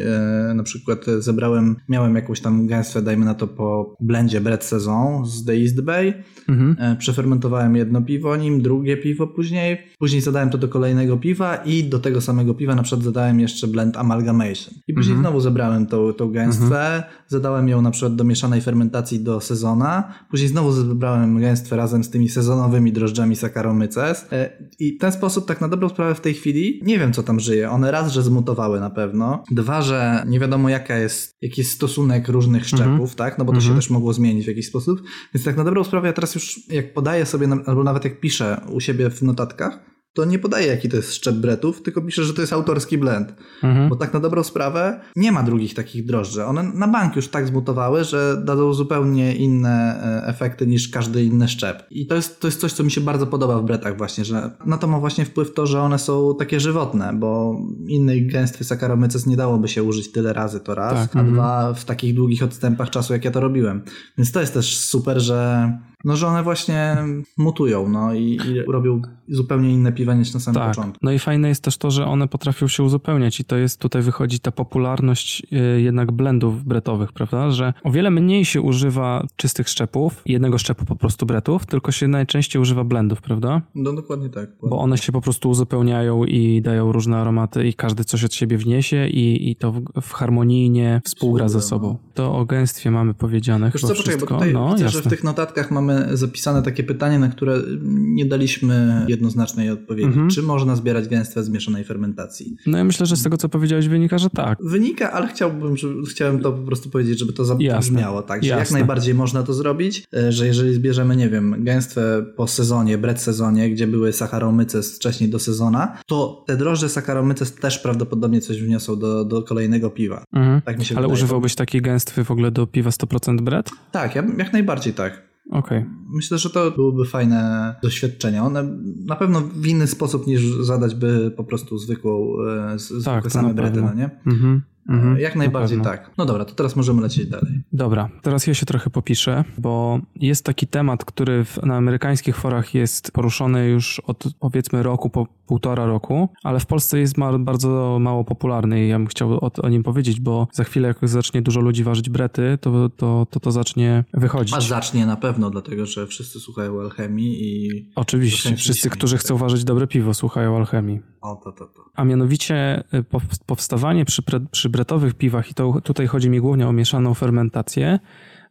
e, na przykład zebrałem, miałem jakąś tam gęstwę, dajmy na to po blendzie Bread Saison z The East Bay, Mhm. E, Przefermentowałem jedno piwo nim, drugie piwo później. Później zadałem to do kolejnego piwa i do tego samego piwa na przykład zadałem jeszcze blend amalgamation. I później Mhm. znowu zebrałem tą, tą gęstwę, zadałem ją na przykład do mieszanej fermentacji do sezona. Później znowu zebrałem gęstwę razem z tymi sezonowymi drożdżami Saccharomyces. E, I ten sposób tak na dobrą sprawę w tej chwili nie wiem co tam żyje. One raz, że zmutowały na pewno. Dwa, że nie wiadomo jaka jest, jaki jest stosunek różnych szczepów, tak? No bo to się Mhm. też mogło zmienić w jakiś sposób. Więc tak na dobrą sprawę ja teraz już jak podaję sobie, albo nawet jak piszę u siebie w notatkach, to nie podaje jaki to jest szczep bretów, tylko pisze, że to jest autorski blend. Mhm. Bo tak na dobrą sprawę nie ma drugich takich drożdży. One na bank już tak zmutowały, że dadzą zupełnie inne e, efekty niż każdy inny szczep. I to jest, to jest coś, co mi się bardzo podoba w bretach właśnie, że na to ma właśnie wpływ to, że one są takie żywotne, bo innej gęstwy Saccharomyces nie dałoby się użyć tyle razy to raz, Tak, a mhm. dwa w takich długich odstępach czasu, jak ja to robiłem. Więc to jest też super, że no, że one właśnie mutują, no i, i robią zupełnie inne piwa niż na samym Tak. początku. No i fajne jest też to, że one potrafią się uzupełniać i to jest, tutaj wychodzi ta popularność y, jednak blendów bretowych, prawda? Że o wiele mniej się używa czystych szczepów, jednego szczepu po prostu bretów, tylko się najczęściej używa blendów, prawda? No dokładnie tak. Bo one się po prostu uzupełniają i dają różne aromaty i każdy coś od siebie wniesie i, i to w, w harmonijnie współgra ze sobą. To o gęstwie mamy powiedziane Wiesz chyba co, poczekaj, bo wszystko. tutaj no, widzę, jasne. że w tych notatkach mamy zapisane takie pytanie, na które nie daliśmy jednoznacznej odpowiedzi. Mhm. Czy można zbierać gęstwę zmieszanej fermentacji? No ja myślę, że z tego co powiedziałeś wynika, że tak. Wynika, ale chciałbym, żeby, chciałem to po prostu powiedzieć, żeby to zabrzmiało. Tak, że jak Jasne. najbardziej można to zrobić, e, że jeżeli zbierzemy, nie wiem, gęstwę po sezonie, bret sezonie, gdzie były Saccharomyces wcześniej do sezona, to te drożdże Saccharomyces też prawdopodobnie coś wniosą do, do kolejnego piwa. Mhm. Tak mi się Ale wydaje. używałbyś takiej gęstwy w ogóle do piwa 100% bret? Tak, ja, jak najbardziej tak. Okej. Myślę, że to byłyby fajne doświadczenia. One na pewno w inny sposób niż zadać by po prostu zwykłą, e, z- zwykłe Tak, to same pewno. no nie? Mhm. Mhm. Jak najbardziej Na tak. No dobra, to teraz możemy lecieć dalej. Dobra, teraz ja się trochę popiszę, bo jest taki temat, który w, na amerykańskich forach jest poruszony już od powiedzmy roku, po półtora roku, ale w Polsce jest ma, bardzo mało popularny i ja bym chciał o, o nim powiedzieć, bo za chwilę jak zacznie dużo ludzi ważyć brety, to to, to, to zacznie wychodzić. A zacznie na pewno, dlatego że wszyscy słuchają alchemii i... Oczywiście, wszyscy, którzy nie chcą ważyć dobre piwo, słuchają alchemii. O, to, to, to. A mianowicie pow- powstawanie przy, przy bretowych piwach, i to tutaj chodzi mi głównie o mieszaną fermentację,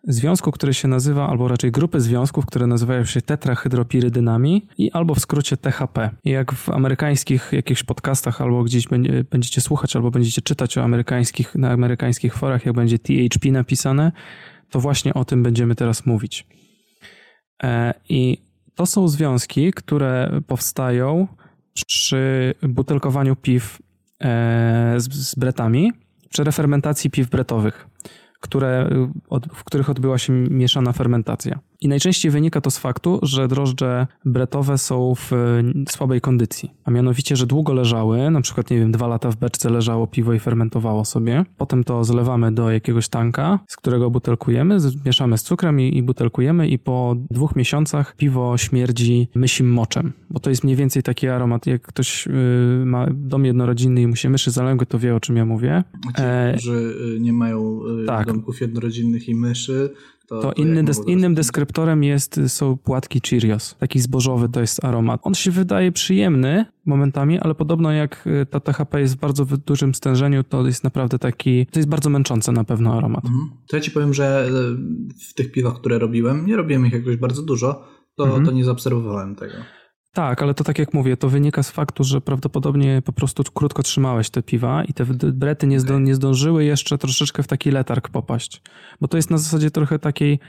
związku, który się nazywa, albo raczej grupy związków, które nazywają się tetrahydropirydynami i albo w skrócie THP. I jak w amerykańskich jakichś podcastach albo gdzieś będzie, będziecie słuchać, albo będziecie czytać o amerykańskich, na amerykańskich forach, jak będzie THP napisane, to właśnie o tym będziemy teraz mówić. E, I to są związki, które powstają przy butelkowaniu piw e, z, z bretami, refermentacji piw bretowych, które, od, w których odbyła się mieszana fermentacja. I najczęściej wynika to z faktu, że drożdże bretowe są w e, słabej kondycji. A mianowicie, że długo leżały, na przykład, nie wiem, dwa lata w beczce leżało piwo i fermentowało sobie. Potem to zlewamy do jakiegoś tanka, z którego butelkujemy, z- mieszamy z cukrem i, i butelkujemy i po dwóch miesiącach piwo śmierdzi mysim moczem. Bo to jest mniej więcej taki aromat, jak ktoś y, ma dom jednorodzinny i mu się myszy zalęgły, to wie o czym ja mówię. Ci, E, którzy y, nie mają y, tak. domków jednorodzinnych i myszy, to... To inny des, innym deskryptorem jest, są płatki Cheerios. Taki zbożowy to jest aromat. On się wydaje przyjemny momentami, ale podobno jak y, ta THP jest w bardzo dużym stężeniu, to jest naprawdę taki, to jest bardzo męczący na pewno aromat. Mhm. To ja ci powiem, że y, w tych piwach, które robiłem, nie robiłem ich jakoś bardzo dużo, to, Mhm. to nie zaobserwowałem tego. Tak, ale to tak jak mówię, to wynika z faktu, że prawdopodobnie po prostu krótko trzymałeś te piwa i te brety nie, zdo, Okej. nie zdążyły jeszcze troszeczkę w taki letarg popaść. Bo to jest na zasadzie trochę takiej,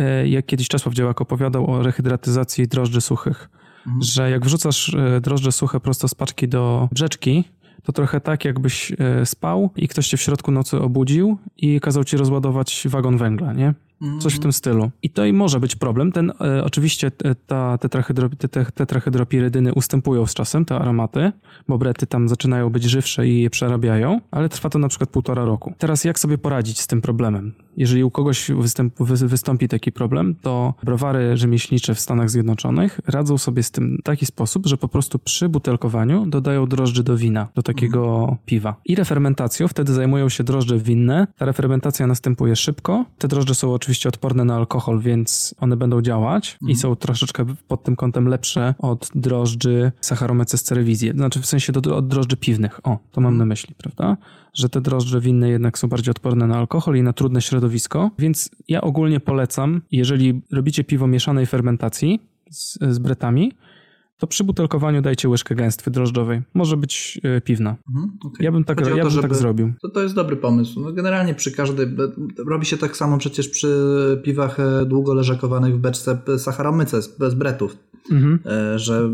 e, jak kiedyś Czesław Działak opowiadał o rehydratyzacji drożdży suchych. Mhm. Że jak wrzucasz e, drożdże suche prosto z paczki do brzeczki, to trochę tak jakbyś e, spał i ktoś cię w środku nocy obudził i kazał ci rozładować wagon węgla, nie? Coś w tym stylu. I to i może być problem. Ten, e, oczywiście e, ta tetrahydro, te, te, tetrahydropirydyny ustępują z czasem, te aromaty, bo brety tam zaczynają być żywsze i je przerabiają, ale trwa to na przykład półtora roku. Teraz jak sobie poradzić z tym problemem? Jeżeli u kogoś występ, wy, wystąpi taki problem, to browary rzemieślnicze w Stanach Zjednoczonych radzą sobie z tym w taki sposób, że po prostu przy butelkowaniu dodają drożdży do wina, do takiego piwa. I refermentacją wtedy zajmują się drożdże winne. Ta refermentacja następuje szybko. Te drożdże są oczywiście odporne na alkohol, więc one będą działać i są troszeczkę pod tym kątem lepsze od drożdży Saccharomyces cerevisiae. Znaczy w sensie do, od drożdży piwnych. O, to mam na myśli, prawda? Że te drożdże winne jednak są bardziej odporne na alkohol i na trudne środowisko, więc ja ogólnie polecam, jeżeli robicie piwo mieszanej fermentacji z, z bretami, to przy butelkowaniu dajcie łyżkę gęstwy drożdżowej. Może być e, piwna. Mhm, okej. Ja bym tak, ja bym tak zrobił. To, to jest dobry pomysł. No generalnie przy każdej. Robi się tak samo przecież przy piwach e, długo leżakowanych w beczce Saccharomyces bez bretów. Mhm. e, że e,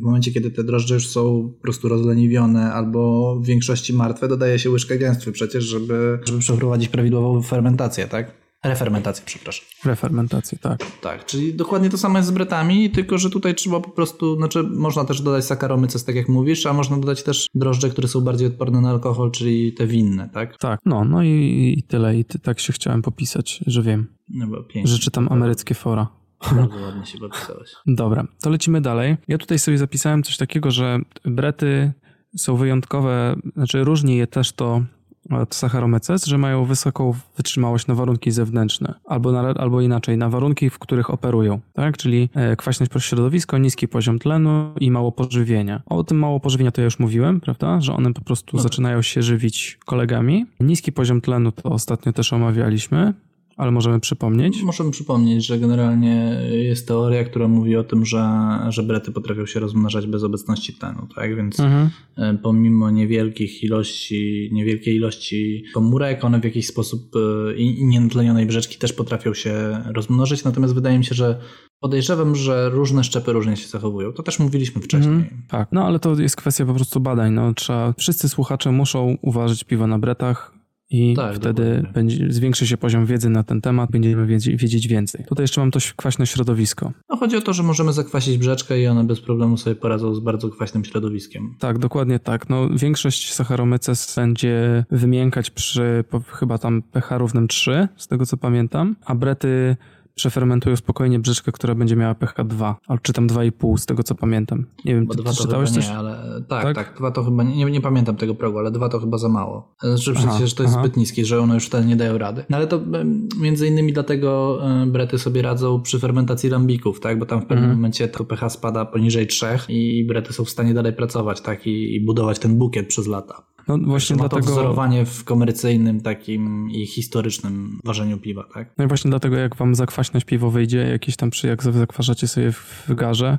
w momencie, kiedy te drożdże już są po prostu rozleniwione albo w większości martwe, dodaje się łyżkę gęstwy przecież, żeby, żeby przeprowadzić prawidłową fermentację, tak? Refermentację, przepraszam. Refermentację, tak. Tak, czyli dokładnie to samo jest z bretami, tylko że tutaj trzeba po prostu, znaczy można też dodać sakaromyces, tak jak mówisz, a można dodać też drożdże, które są bardziej odporne na alkohol, czyli te winne, tak? Tak, no, no i, i tyle. I ty, tak się chciałem popisać, że wiem, No bo pięknie. że czytam ameryckie fora. Bardzo ładnie się popisałeś. Dobra, to lecimy dalej. Ja tutaj sobie zapisałem coś takiego, że brety są wyjątkowe, znaczy różni je też to od Saccharomyces, że mają wysoką wytrzymałość na warunki zewnętrzne, albo, na, albo inaczej, na warunki, w których operują, tak? Czyli e, kwaśność przez środowisko, niski poziom tlenu i mało pożywienia. O tym mało pożywienia to ja już mówiłem, prawda? Że one po prostu zaczynają się żywić kolegami. Niski poziom tlenu to ostatnio też omawialiśmy, ale możemy przypomnieć. Możemy przypomnieć, że generalnie jest teoria, która mówi o tym, że, że brety potrafią się rozmnażać bez obecności tlenu, tak? Więc Mhm. e, pomimo niewielkich ilości, niewielkiej ilości komórek, one w jakiś sposób e, i, i nienatlenionej brzeczki też potrafią się rozmnożyć, natomiast wydaje mi się, że podejrzewam, że różne szczepy różnie się zachowują. To też mówiliśmy wcześniej. Mhm, tak, no ale to jest kwestia po prostu badań. No, trzeba, wszyscy słuchacze muszą uważać piwo na bretach i Tak, wtedy dokładnie. będzie, zwiększy się poziom wiedzy na ten temat, będziemy wiedzieć, wiedzieć więcej. Tutaj jeszcze mam to kwaśne środowisko. No chodzi o to, że możemy zakwasić brzeczkę i one bez problemu sobie poradzą z bardzo kwaśnym środowiskiem. Tak, dokładnie tak. No, większość Saccharomyces będzie wymiękać przy po, chyba tam pH równym 3, z tego co pamiętam, a brety przefermentują spokojnie brzeczkę, która będzie miała pH 2, albo czy tam 2,5, z tego co pamiętam. Nie wiem, Bo ty, ty to czytałeś coś? nie, ale tak, Tak? tak, dwa to chyba nie, nie, pamiętam tego progu, ale dwa to chyba za mało. Znaczy Aha, przecież to jest aha. zbyt niskie, że one już wtedy nie dają rady. No ale to między innymi dlatego brety sobie radzą przy fermentacji lambików, tak, bo tam w pewnym Mhm. momencie to pH spada poniżej 3 i brety są w stanie dalej pracować, tak, i, i budować ten bukiet przez lata. No właśnie Ma to dlatego... wzorowanie w komercyjnym takim i historycznym ważeniu piwa, tak? No i właśnie dlatego, jak wam zakwaśność piwo wyjdzie, jakieś tam przy, jak zakwaszacie sobie w garze,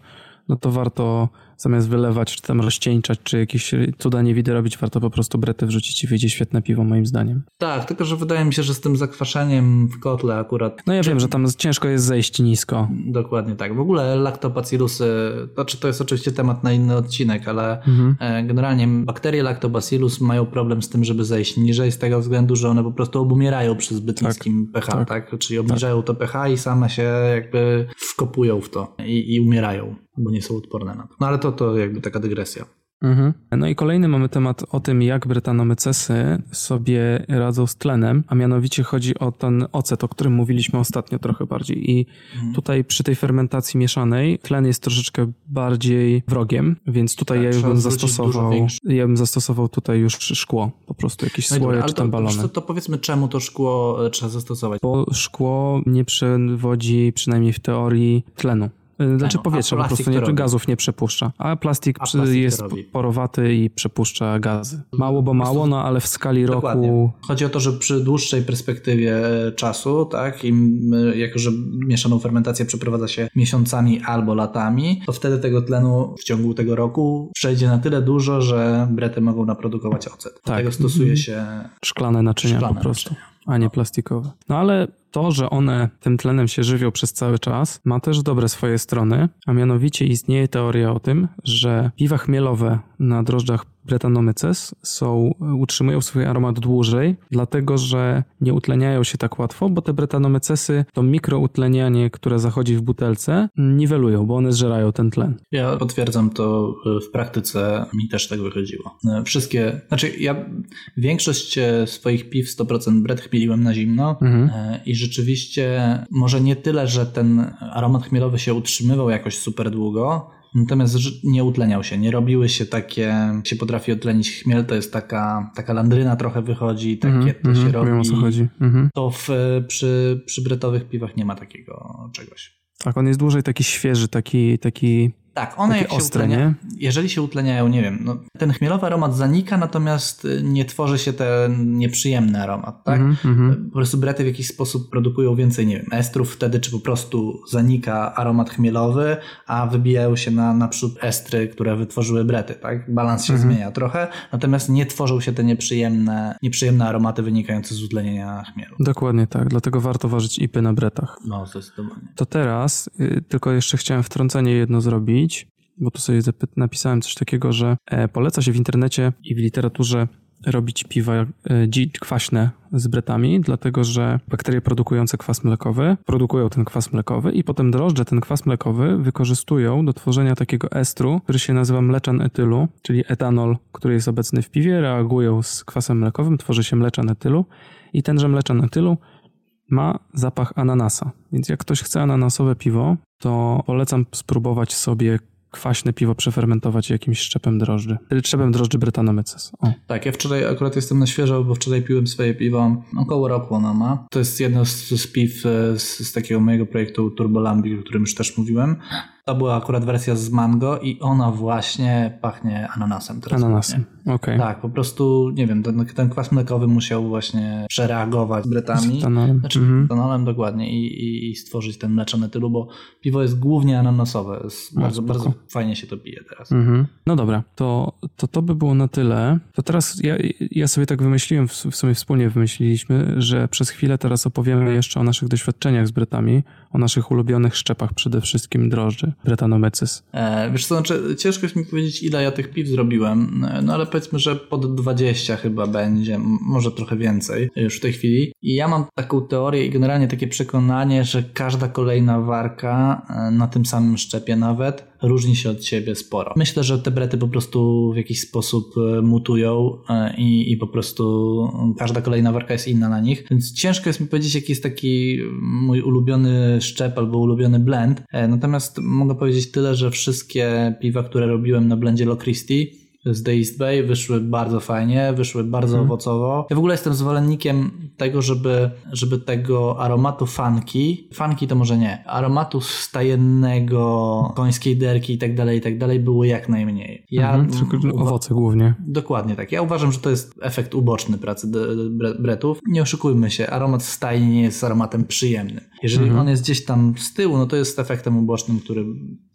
no to warto zamiast wylewać, czy tam rozcieńczać, czy jakieś cuda niewidy robić, warto po prostu brety wrzucić i wyjdzie świetne piwo moim zdaniem. Tak, tylko że wydaje mi się, że z tym zakwaszaniem w kotle akurat No ja wiem, że tam ciężko jest zejść nisko. Dokładnie tak. W ogóle laktobacillusy, znaczy to jest oczywiście temat na inny odcinek, ale Mhm. e, generalnie bakterie lactobacillus mają problem z tym, żeby zejść niżej z tego względu, że one po prostu obumierają przy zbyt Tak, niskim pH, tak. tak. Czyli obniżają to pH i same się jakby wkopują w to i, i umierają, bo nie są odporne na to. No ale to, to jakby taka dygresja. Mhm. No i kolejny mamy temat o tym, jak bretanomycesy sobie radzą z tlenem, a mianowicie chodzi o ten ocet, o którym mówiliśmy ostatnio trochę bardziej. I Mhm. tutaj przy tej fermentacji mieszanej tlen jest troszeczkę bardziej wrogiem, więc tutaj Tak, ja już bym zastosował, ja bym zastosował tutaj już szkło, po prostu jakieś No słoje dobra, czy tam to, balony. to, to powiedzmy, czemu to szkło e, trzeba zastosować. Bo szkło nie przewodzi, przynajmniej w teorii, tlenu. Y, Znaczy a powietrza po plastik prostu, nie, gazów nie przepuszcza. A plastik, A plastik jest porowaty i przepuszcza gazy. Mało, bo mało, no ale w skali Dokładnie. roku... Chodzi o to, że przy dłuższej perspektywie e, czasu, tak, i my, jako że mieszaną fermentację przeprowadza się miesiącami albo latami, to wtedy tego tlenu w ciągu tego roku przejdzie na tyle dużo, że brety mogą naprodukować ocet. Tak. Dlatego stosuje się Szklane naczynia Szklane po prostu, a nie plastikowe. No ale to, że one tym tlenem się żywią przez cały czas, ma też dobre swoje strony, a mianowicie istnieje teoria o tym, że piwa chmielowe na drożdżach Brettanomyces są, utrzymują swój aromat dłużej, dlatego że nie utleniają się tak łatwo, bo te Brettanomycesy to mikroutlenianie, które zachodzi w butelce, niwelują, bo one zżerają ten tlen. Ja potwierdzam to y, w praktyce, mi też tak wychodziło. Y, Wszystkie, znaczy ja większość e, swoich piw 100% bret chmieliłem na zimno Mhm. e, i rzeczywiście może nie tyle, że ten aromat chmielowy się utrzymywał jakoś super długo, natomiast nie utleniał się, nie robiły się takie, się potrafi utlenić chmiel, to jest taka, taka landryna trochę wychodzi, takie Mhm, to się mhm, robi. Wiem o co chodzi. Mhm. To w, przy, przy bretowych piwach nie ma takiego czegoś. Tak, on jest dłużej taki świeży, taki, taki Tak, one jak się ostre, utlenia, jeżeli się utleniają, nie wiem, no, ten chmielowy aromat zanika, natomiast y, nie tworzy się ten nieprzyjemny aromat, tak? Mhm, mhm. Po prostu brety w jakiś sposób produkują więcej, nie wiem, estrów wtedy, czy po prostu zanika aromat chmielowy, a wybijają się na naprzód estry, które wytworzyły brety, tak? Balans się zmienia trochę, natomiast nie tworzą się te nieprzyjemne, nieprzyjemne aromaty wynikające z utlenienia chmielu. Dokładnie tak, dlatego warto ważyć ipy na bretach. No, zdecydowanie. To teraz y, tylko jeszcze chciałem wtrącenie jedno zrobić, bo tu sobie napisałem coś takiego, że e, poleca się w internecie i w literaturze robić piwa e, kwaśne z bretami, dlatego że bakterie produkujące kwas mlekowy produkują ten kwas mlekowy i potem drożdże ten kwas mlekowy wykorzystują do tworzenia takiego estru, który się nazywa mleczan etylu, czyli etanol, który jest obecny w piwie, reagują z kwasem mlekowym, tworzy się mleczan etylu i tenże mleczan etylu ma zapach ananasa. Więc jak ktoś chce ananasowe piwo, to polecam spróbować sobie kwaśne piwo przefermentować jakimś szczepem drożdży. Szczepem drożdży Brettanomyces. Tak, ja wczoraj akurat jestem na świeżo, bo wczoraj piłem swoje piwo. Około roku ono ma. To jest jedno z, z piw e, z, z takiego mojego projektu Turbolambic, o którym już też mówiłem. To była akurat wersja z mango i ona właśnie pachnie ananasem teraz. Ananasem. Okej. Tak, po prostu, nie wiem, ten, ten kwas mlekowy musiał właśnie przereagować z Z bretami. etanolem. Znaczy Mhm. etanolem dokładnie i, i, i stworzyć ten mleczany tylu, bo piwo jest głównie ananasowe. Jest bardzo, spoko. bardzo fajnie się to pije teraz. Mhm. No dobra, to, to to by było na tyle. To teraz ja, ja sobie tak wymyśliłem, w w sumie wspólnie wymyśliliśmy, że przez chwilę teraz opowiemy jeszcze o naszych doświadczeniach z Bretami, o naszych ulubionych szczepach, przede wszystkim drożdży, Brettanomyces. E, wiesz co, znaczy, ciężko jest mi powiedzieć, ile ja tych piw zrobiłem, e, no ale powiedzmy, że pod 20 chyba będzie, może trochę więcej już w tej chwili. I ja mam taką teorię i generalnie takie przekonanie, że każda kolejna warka e, na tym samym szczepie nawet różni się od siebie sporo. Myślę, że te brety po prostu w jakiś sposób e, mutują e, i, i po prostu każda kolejna warka jest inna na nich, więc ciężko jest mi powiedzieć, jaki jest taki mój ulubiony szczep albo ulubiony blend. E, Natomiast mogę powiedzieć tyle, że wszystkie piwa, które robiłem na blendzie Low Christie z The East Bay wyszły bardzo fajnie, wyszły bardzo owocowo. Ja w ogóle jestem zwolennikiem tego, żeby, żeby tego aromatu funky, funky to może nie, aromatu stajennego, końskiej derki i tak dalej, i tak dalej było jak najmniej. Ja Mhm, tylko owoce głównie. Dokładnie tak. Ja uważam, że to jest efekt uboczny pracy bretów. Nie oszukujmy się, aromat stajni nie jest aromatem przyjemnym. Jeżeli on jest gdzieś tam z tyłu, no to jest efektem ubocznym, który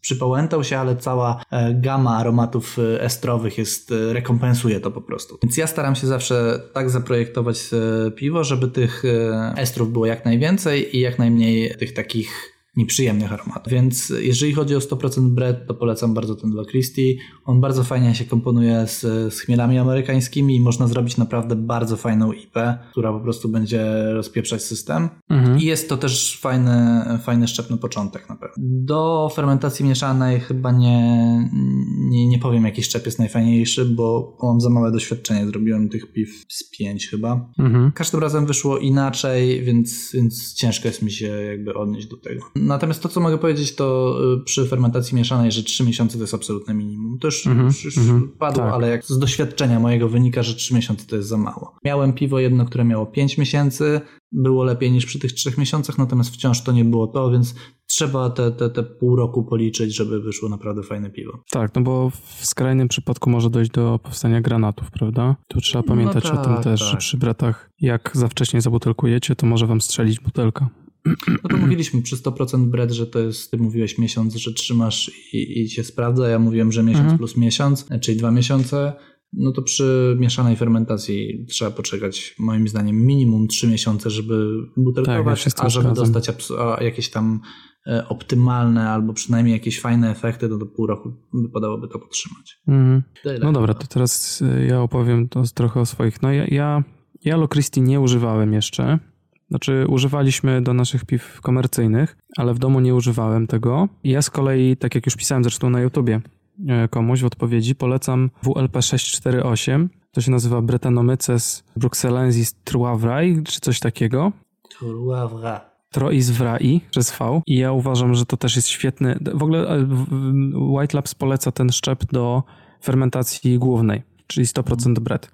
przypałętał się, ale cała e, gama aromatów e, estrowych jest, e, rekompensuje to po prostu. Więc ja staram się zawsze tak zaprojektować piwo, żeby tych estrów było jak najwięcej i jak najmniej tych takich nieprzyjemnych aromatów. Więc jeżeli chodzi o 100% bread, to polecam bardzo ten dla Christie. On bardzo fajnie się komponuje z, z chmielami amerykańskimi i można zrobić naprawdę bardzo fajną IPę, która po prostu będzie rozpieprzać system. Mhm. I jest to też fajny, fajny szczep na początek na pewno. Do fermentacji mieszanej chyba nie, nie, nie powiem jaki szczep jest najfajniejszy, bo mam za małe doświadczenie. Zrobiłem tych piw z pięć chyba. Mhm. Każdym razem wyszło inaczej, więc, więc ciężko jest mi się jakby odnieść do tego. Natomiast to, co mogę powiedzieć, to y, przy fermentacji mieszanej, że 3 miesiące to jest absolutne minimum. To już, Mhm, już, już mhm, padło, tak. ale jak z doświadczenia mojego wynika, że 3 miesiące to jest za mało. Miałem piwo jedno, które miało 5 miesięcy, było lepiej niż przy tych 3 miesiącach, natomiast wciąż to nie było to, więc trzeba te, te, te pół roku policzyć, żeby wyszło naprawdę fajne piwo. Tak, no bo w skrajnym przypadku może dojść do powstania granatów, prawda? Tu trzeba pamiętać o tym tak, też, że tak. przy bretach, jak za wcześnie zabutelkujecie, to może wam strzelić butelka. No to mówiliśmy przy 100% bread, że to jest, ty mówiłeś miesiąc, że trzymasz i, i się sprawdza. Ja mówiłem, że miesiąc Mhm. plus miesiąc, czyli dwa miesiące. No to przy mieszanej fermentacji trzeba poczekać, moim zdaniem, minimum 3 miesiące, żeby Tak, ja butelkować, tym a żeby zgadzam. dostać jakieś tam e, optymalne albo przynajmniej jakieś fajne efekty, to do pół roku wypadałoby to podtrzymać. Mhm. No dobra, to teraz y, ja opowiem to trochę o swoich. No ja, ja, ja Lo Christi nie używałem jeszcze. Znaczy, używaliśmy do naszych piw komercyjnych, ale w domu nie używałem tego. I Ja z kolei, tak jak już pisałem zresztą na YouTubie e, komuś w odpowiedzi, polecam WLP 648. To się nazywa Brettanomyces bruxellensis truavrai, czy coś takiego. Turławra. Trois Vrai przez V i ja uważam, że to też jest świetny. W ogóle e, White Labs poleca ten szczep do fermentacji głównej, czyli 100% bread.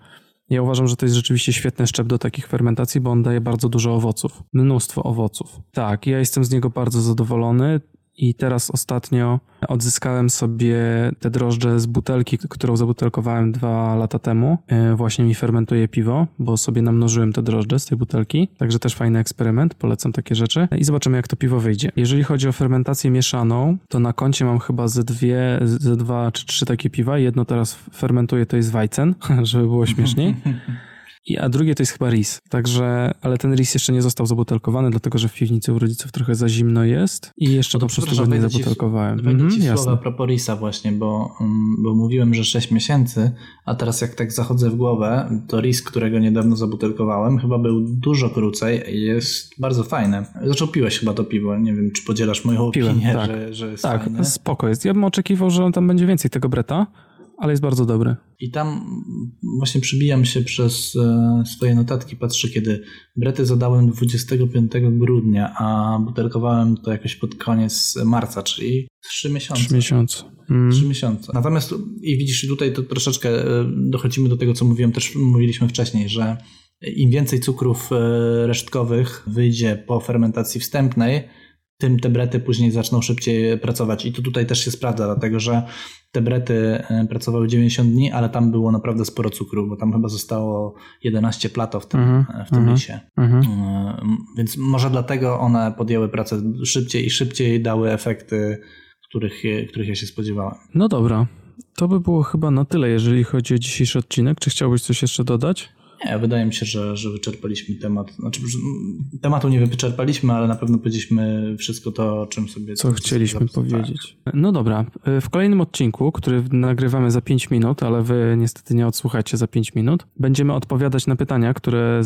Ja uważam, że to jest rzeczywiście świetny szczep do takich fermentacji, bo on daje bardzo dużo owoców. Mnóstwo owoców. Tak, ja jestem z niego bardzo zadowolony. I teraz ostatnio odzyskałem sobie te drożdże z butelki, którą zabutelkowałem dwa lata temu. E, Właśnie mi fermentuje piwo, bo sobie namnożyłem te drożdże z tej butelki. Także też fajny eksperyment, polecam takie rzeczy. I zobaczymy, jak to piwo wyjdzie. Jeżeli chodzi o fermentację mieszaną, to na koncie mam chyba ze dwie, ze dwa czy trzy takie piwa. Jedno teraz fermentuję, to jest Weizen, żeby było śmieszniej. I, a drugie to jest chyba ris. Także, ale ten ris jeszcze nie został zabutelkowany, dlatego że w piwnicy u rodziców trochę za zimno jest i jeszcze No to po prostu go nie ci zabutelkowałem. Wejdę Mhm, ci w jasne. słowa proporisa właśnie, bo, mm, bo mówiłem, że 6 miesięcy, a teraz jak tak zachodzę w głowę, to RIS, którego niedawno zabutelkowałem, chyba był dużo krócej i jest bardzo fajny. Zresztą piłeś chyba to piwo, nie wiem, czy podzielasz moją Piłem, opinię, tak. że, że jest Tak, fajny. spoko jest. Ja bym oczekiwał, że tam będzie więcej tego breta, ale jest bardzo dobry. I tam właśnie przybijam się przez e, swoje notatki, patrzę, kiedy brety zadałem 25 grudnia, a butelkowałem to jakoś pod koniec marca, czyli 3 miesiące. Trzy miesiące. Mm. Trzy miesiące. Natomiast i widzisz, tutaj to troszeczkę e, dochodzimy do tego, co mówiłem, też mówiliśmy wcześniej, że im więcej cukrów e, resztkowych wyjdzie po fermentacji wstępnej, tym te brety później zaczną szybciej pracować. I to tutaj też się sprawdza, dlatego że te brety e, pracowały 90 dni, ale tam było naprawdę sporo cukru, bo tam chyba zostało 11 plato w tym, Mhm, e, w tym mhm. lisie. Mhm. E, Więc może dlatego one podjęły pracę szybciej i szybciej dały efekty, których, których ja się spodziewałem. No dobra. To by było chyba na tyle, jeżeli chodzi o dzisiejszy odcinek. Czy chciałbyś coś jeszcze dodać? Nie, wydaje mi się, że, że wyczerpaliśmy temat. Znaczy, mm, tematu nie wyczerpaliśmy, ale na pewno powiedzieliśmy wszystko to, o czym sobie... Co chcieliśmy tak. powiedzieć. No dobra, w kolejnym odcinku, który nagrywamy za 5 minut, ale wy niestety nie odsłuchacie za 5 minut, będziemy odpowiadać na pytania, które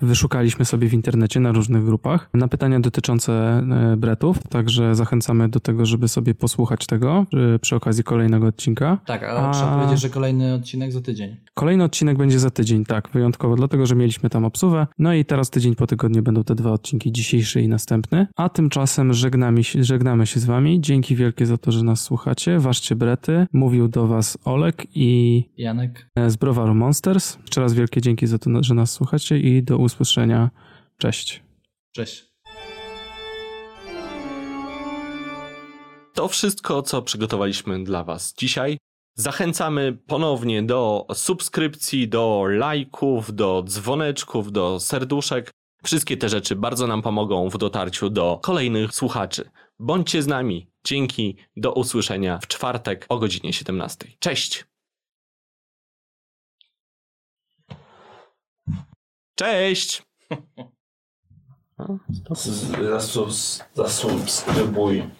wyszukaliśmy sobie w internecie na różnych grupach, na pytania dotyczące e, bretów, także zachęcamy do tego, żeby sobie posłuchać tego przy, przy okazji kolejnego odcinka. Tak, ale A- trzeba powiedzieć, że kolejny odcinek za tydzień. Kolejny odcinek będzie za tydzień, tak, wyjątkowo, dlatego że mieliśmy tam obsuwę. No i teraz tydzień po tygodniu będą te dwa odcinki, dzisiejszy i następny. A tymczasem żegnamy się, żegnamy się z wami. Dzięki wielkie za to, że nas słuchacie. Ważcie brety. Mówił do was Olek i Janek? z Browaru Monsters. Jeszcze raz wielkie dzięki za to, że nas słuchacie i do usłyszenia. Cześć. Cześć. To wszystko, co przygotowaliśmy dla Was dzisiaj. Zachęcamy ponownie do subskrypcji, do lajków, do dzwoneczków, do serduszek. Wszystkie te rzeczy bardzo nam pomogą w dotarciu do kolejnych słuchaczy. Bądźcie z nami. Dzięki. Do usłyszenia w czwartek o godzinie 17. Cześć! Cześć! Zasubskrybuj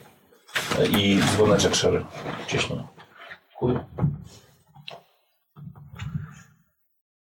i dzwoneczek szery. Wcześniej. 对。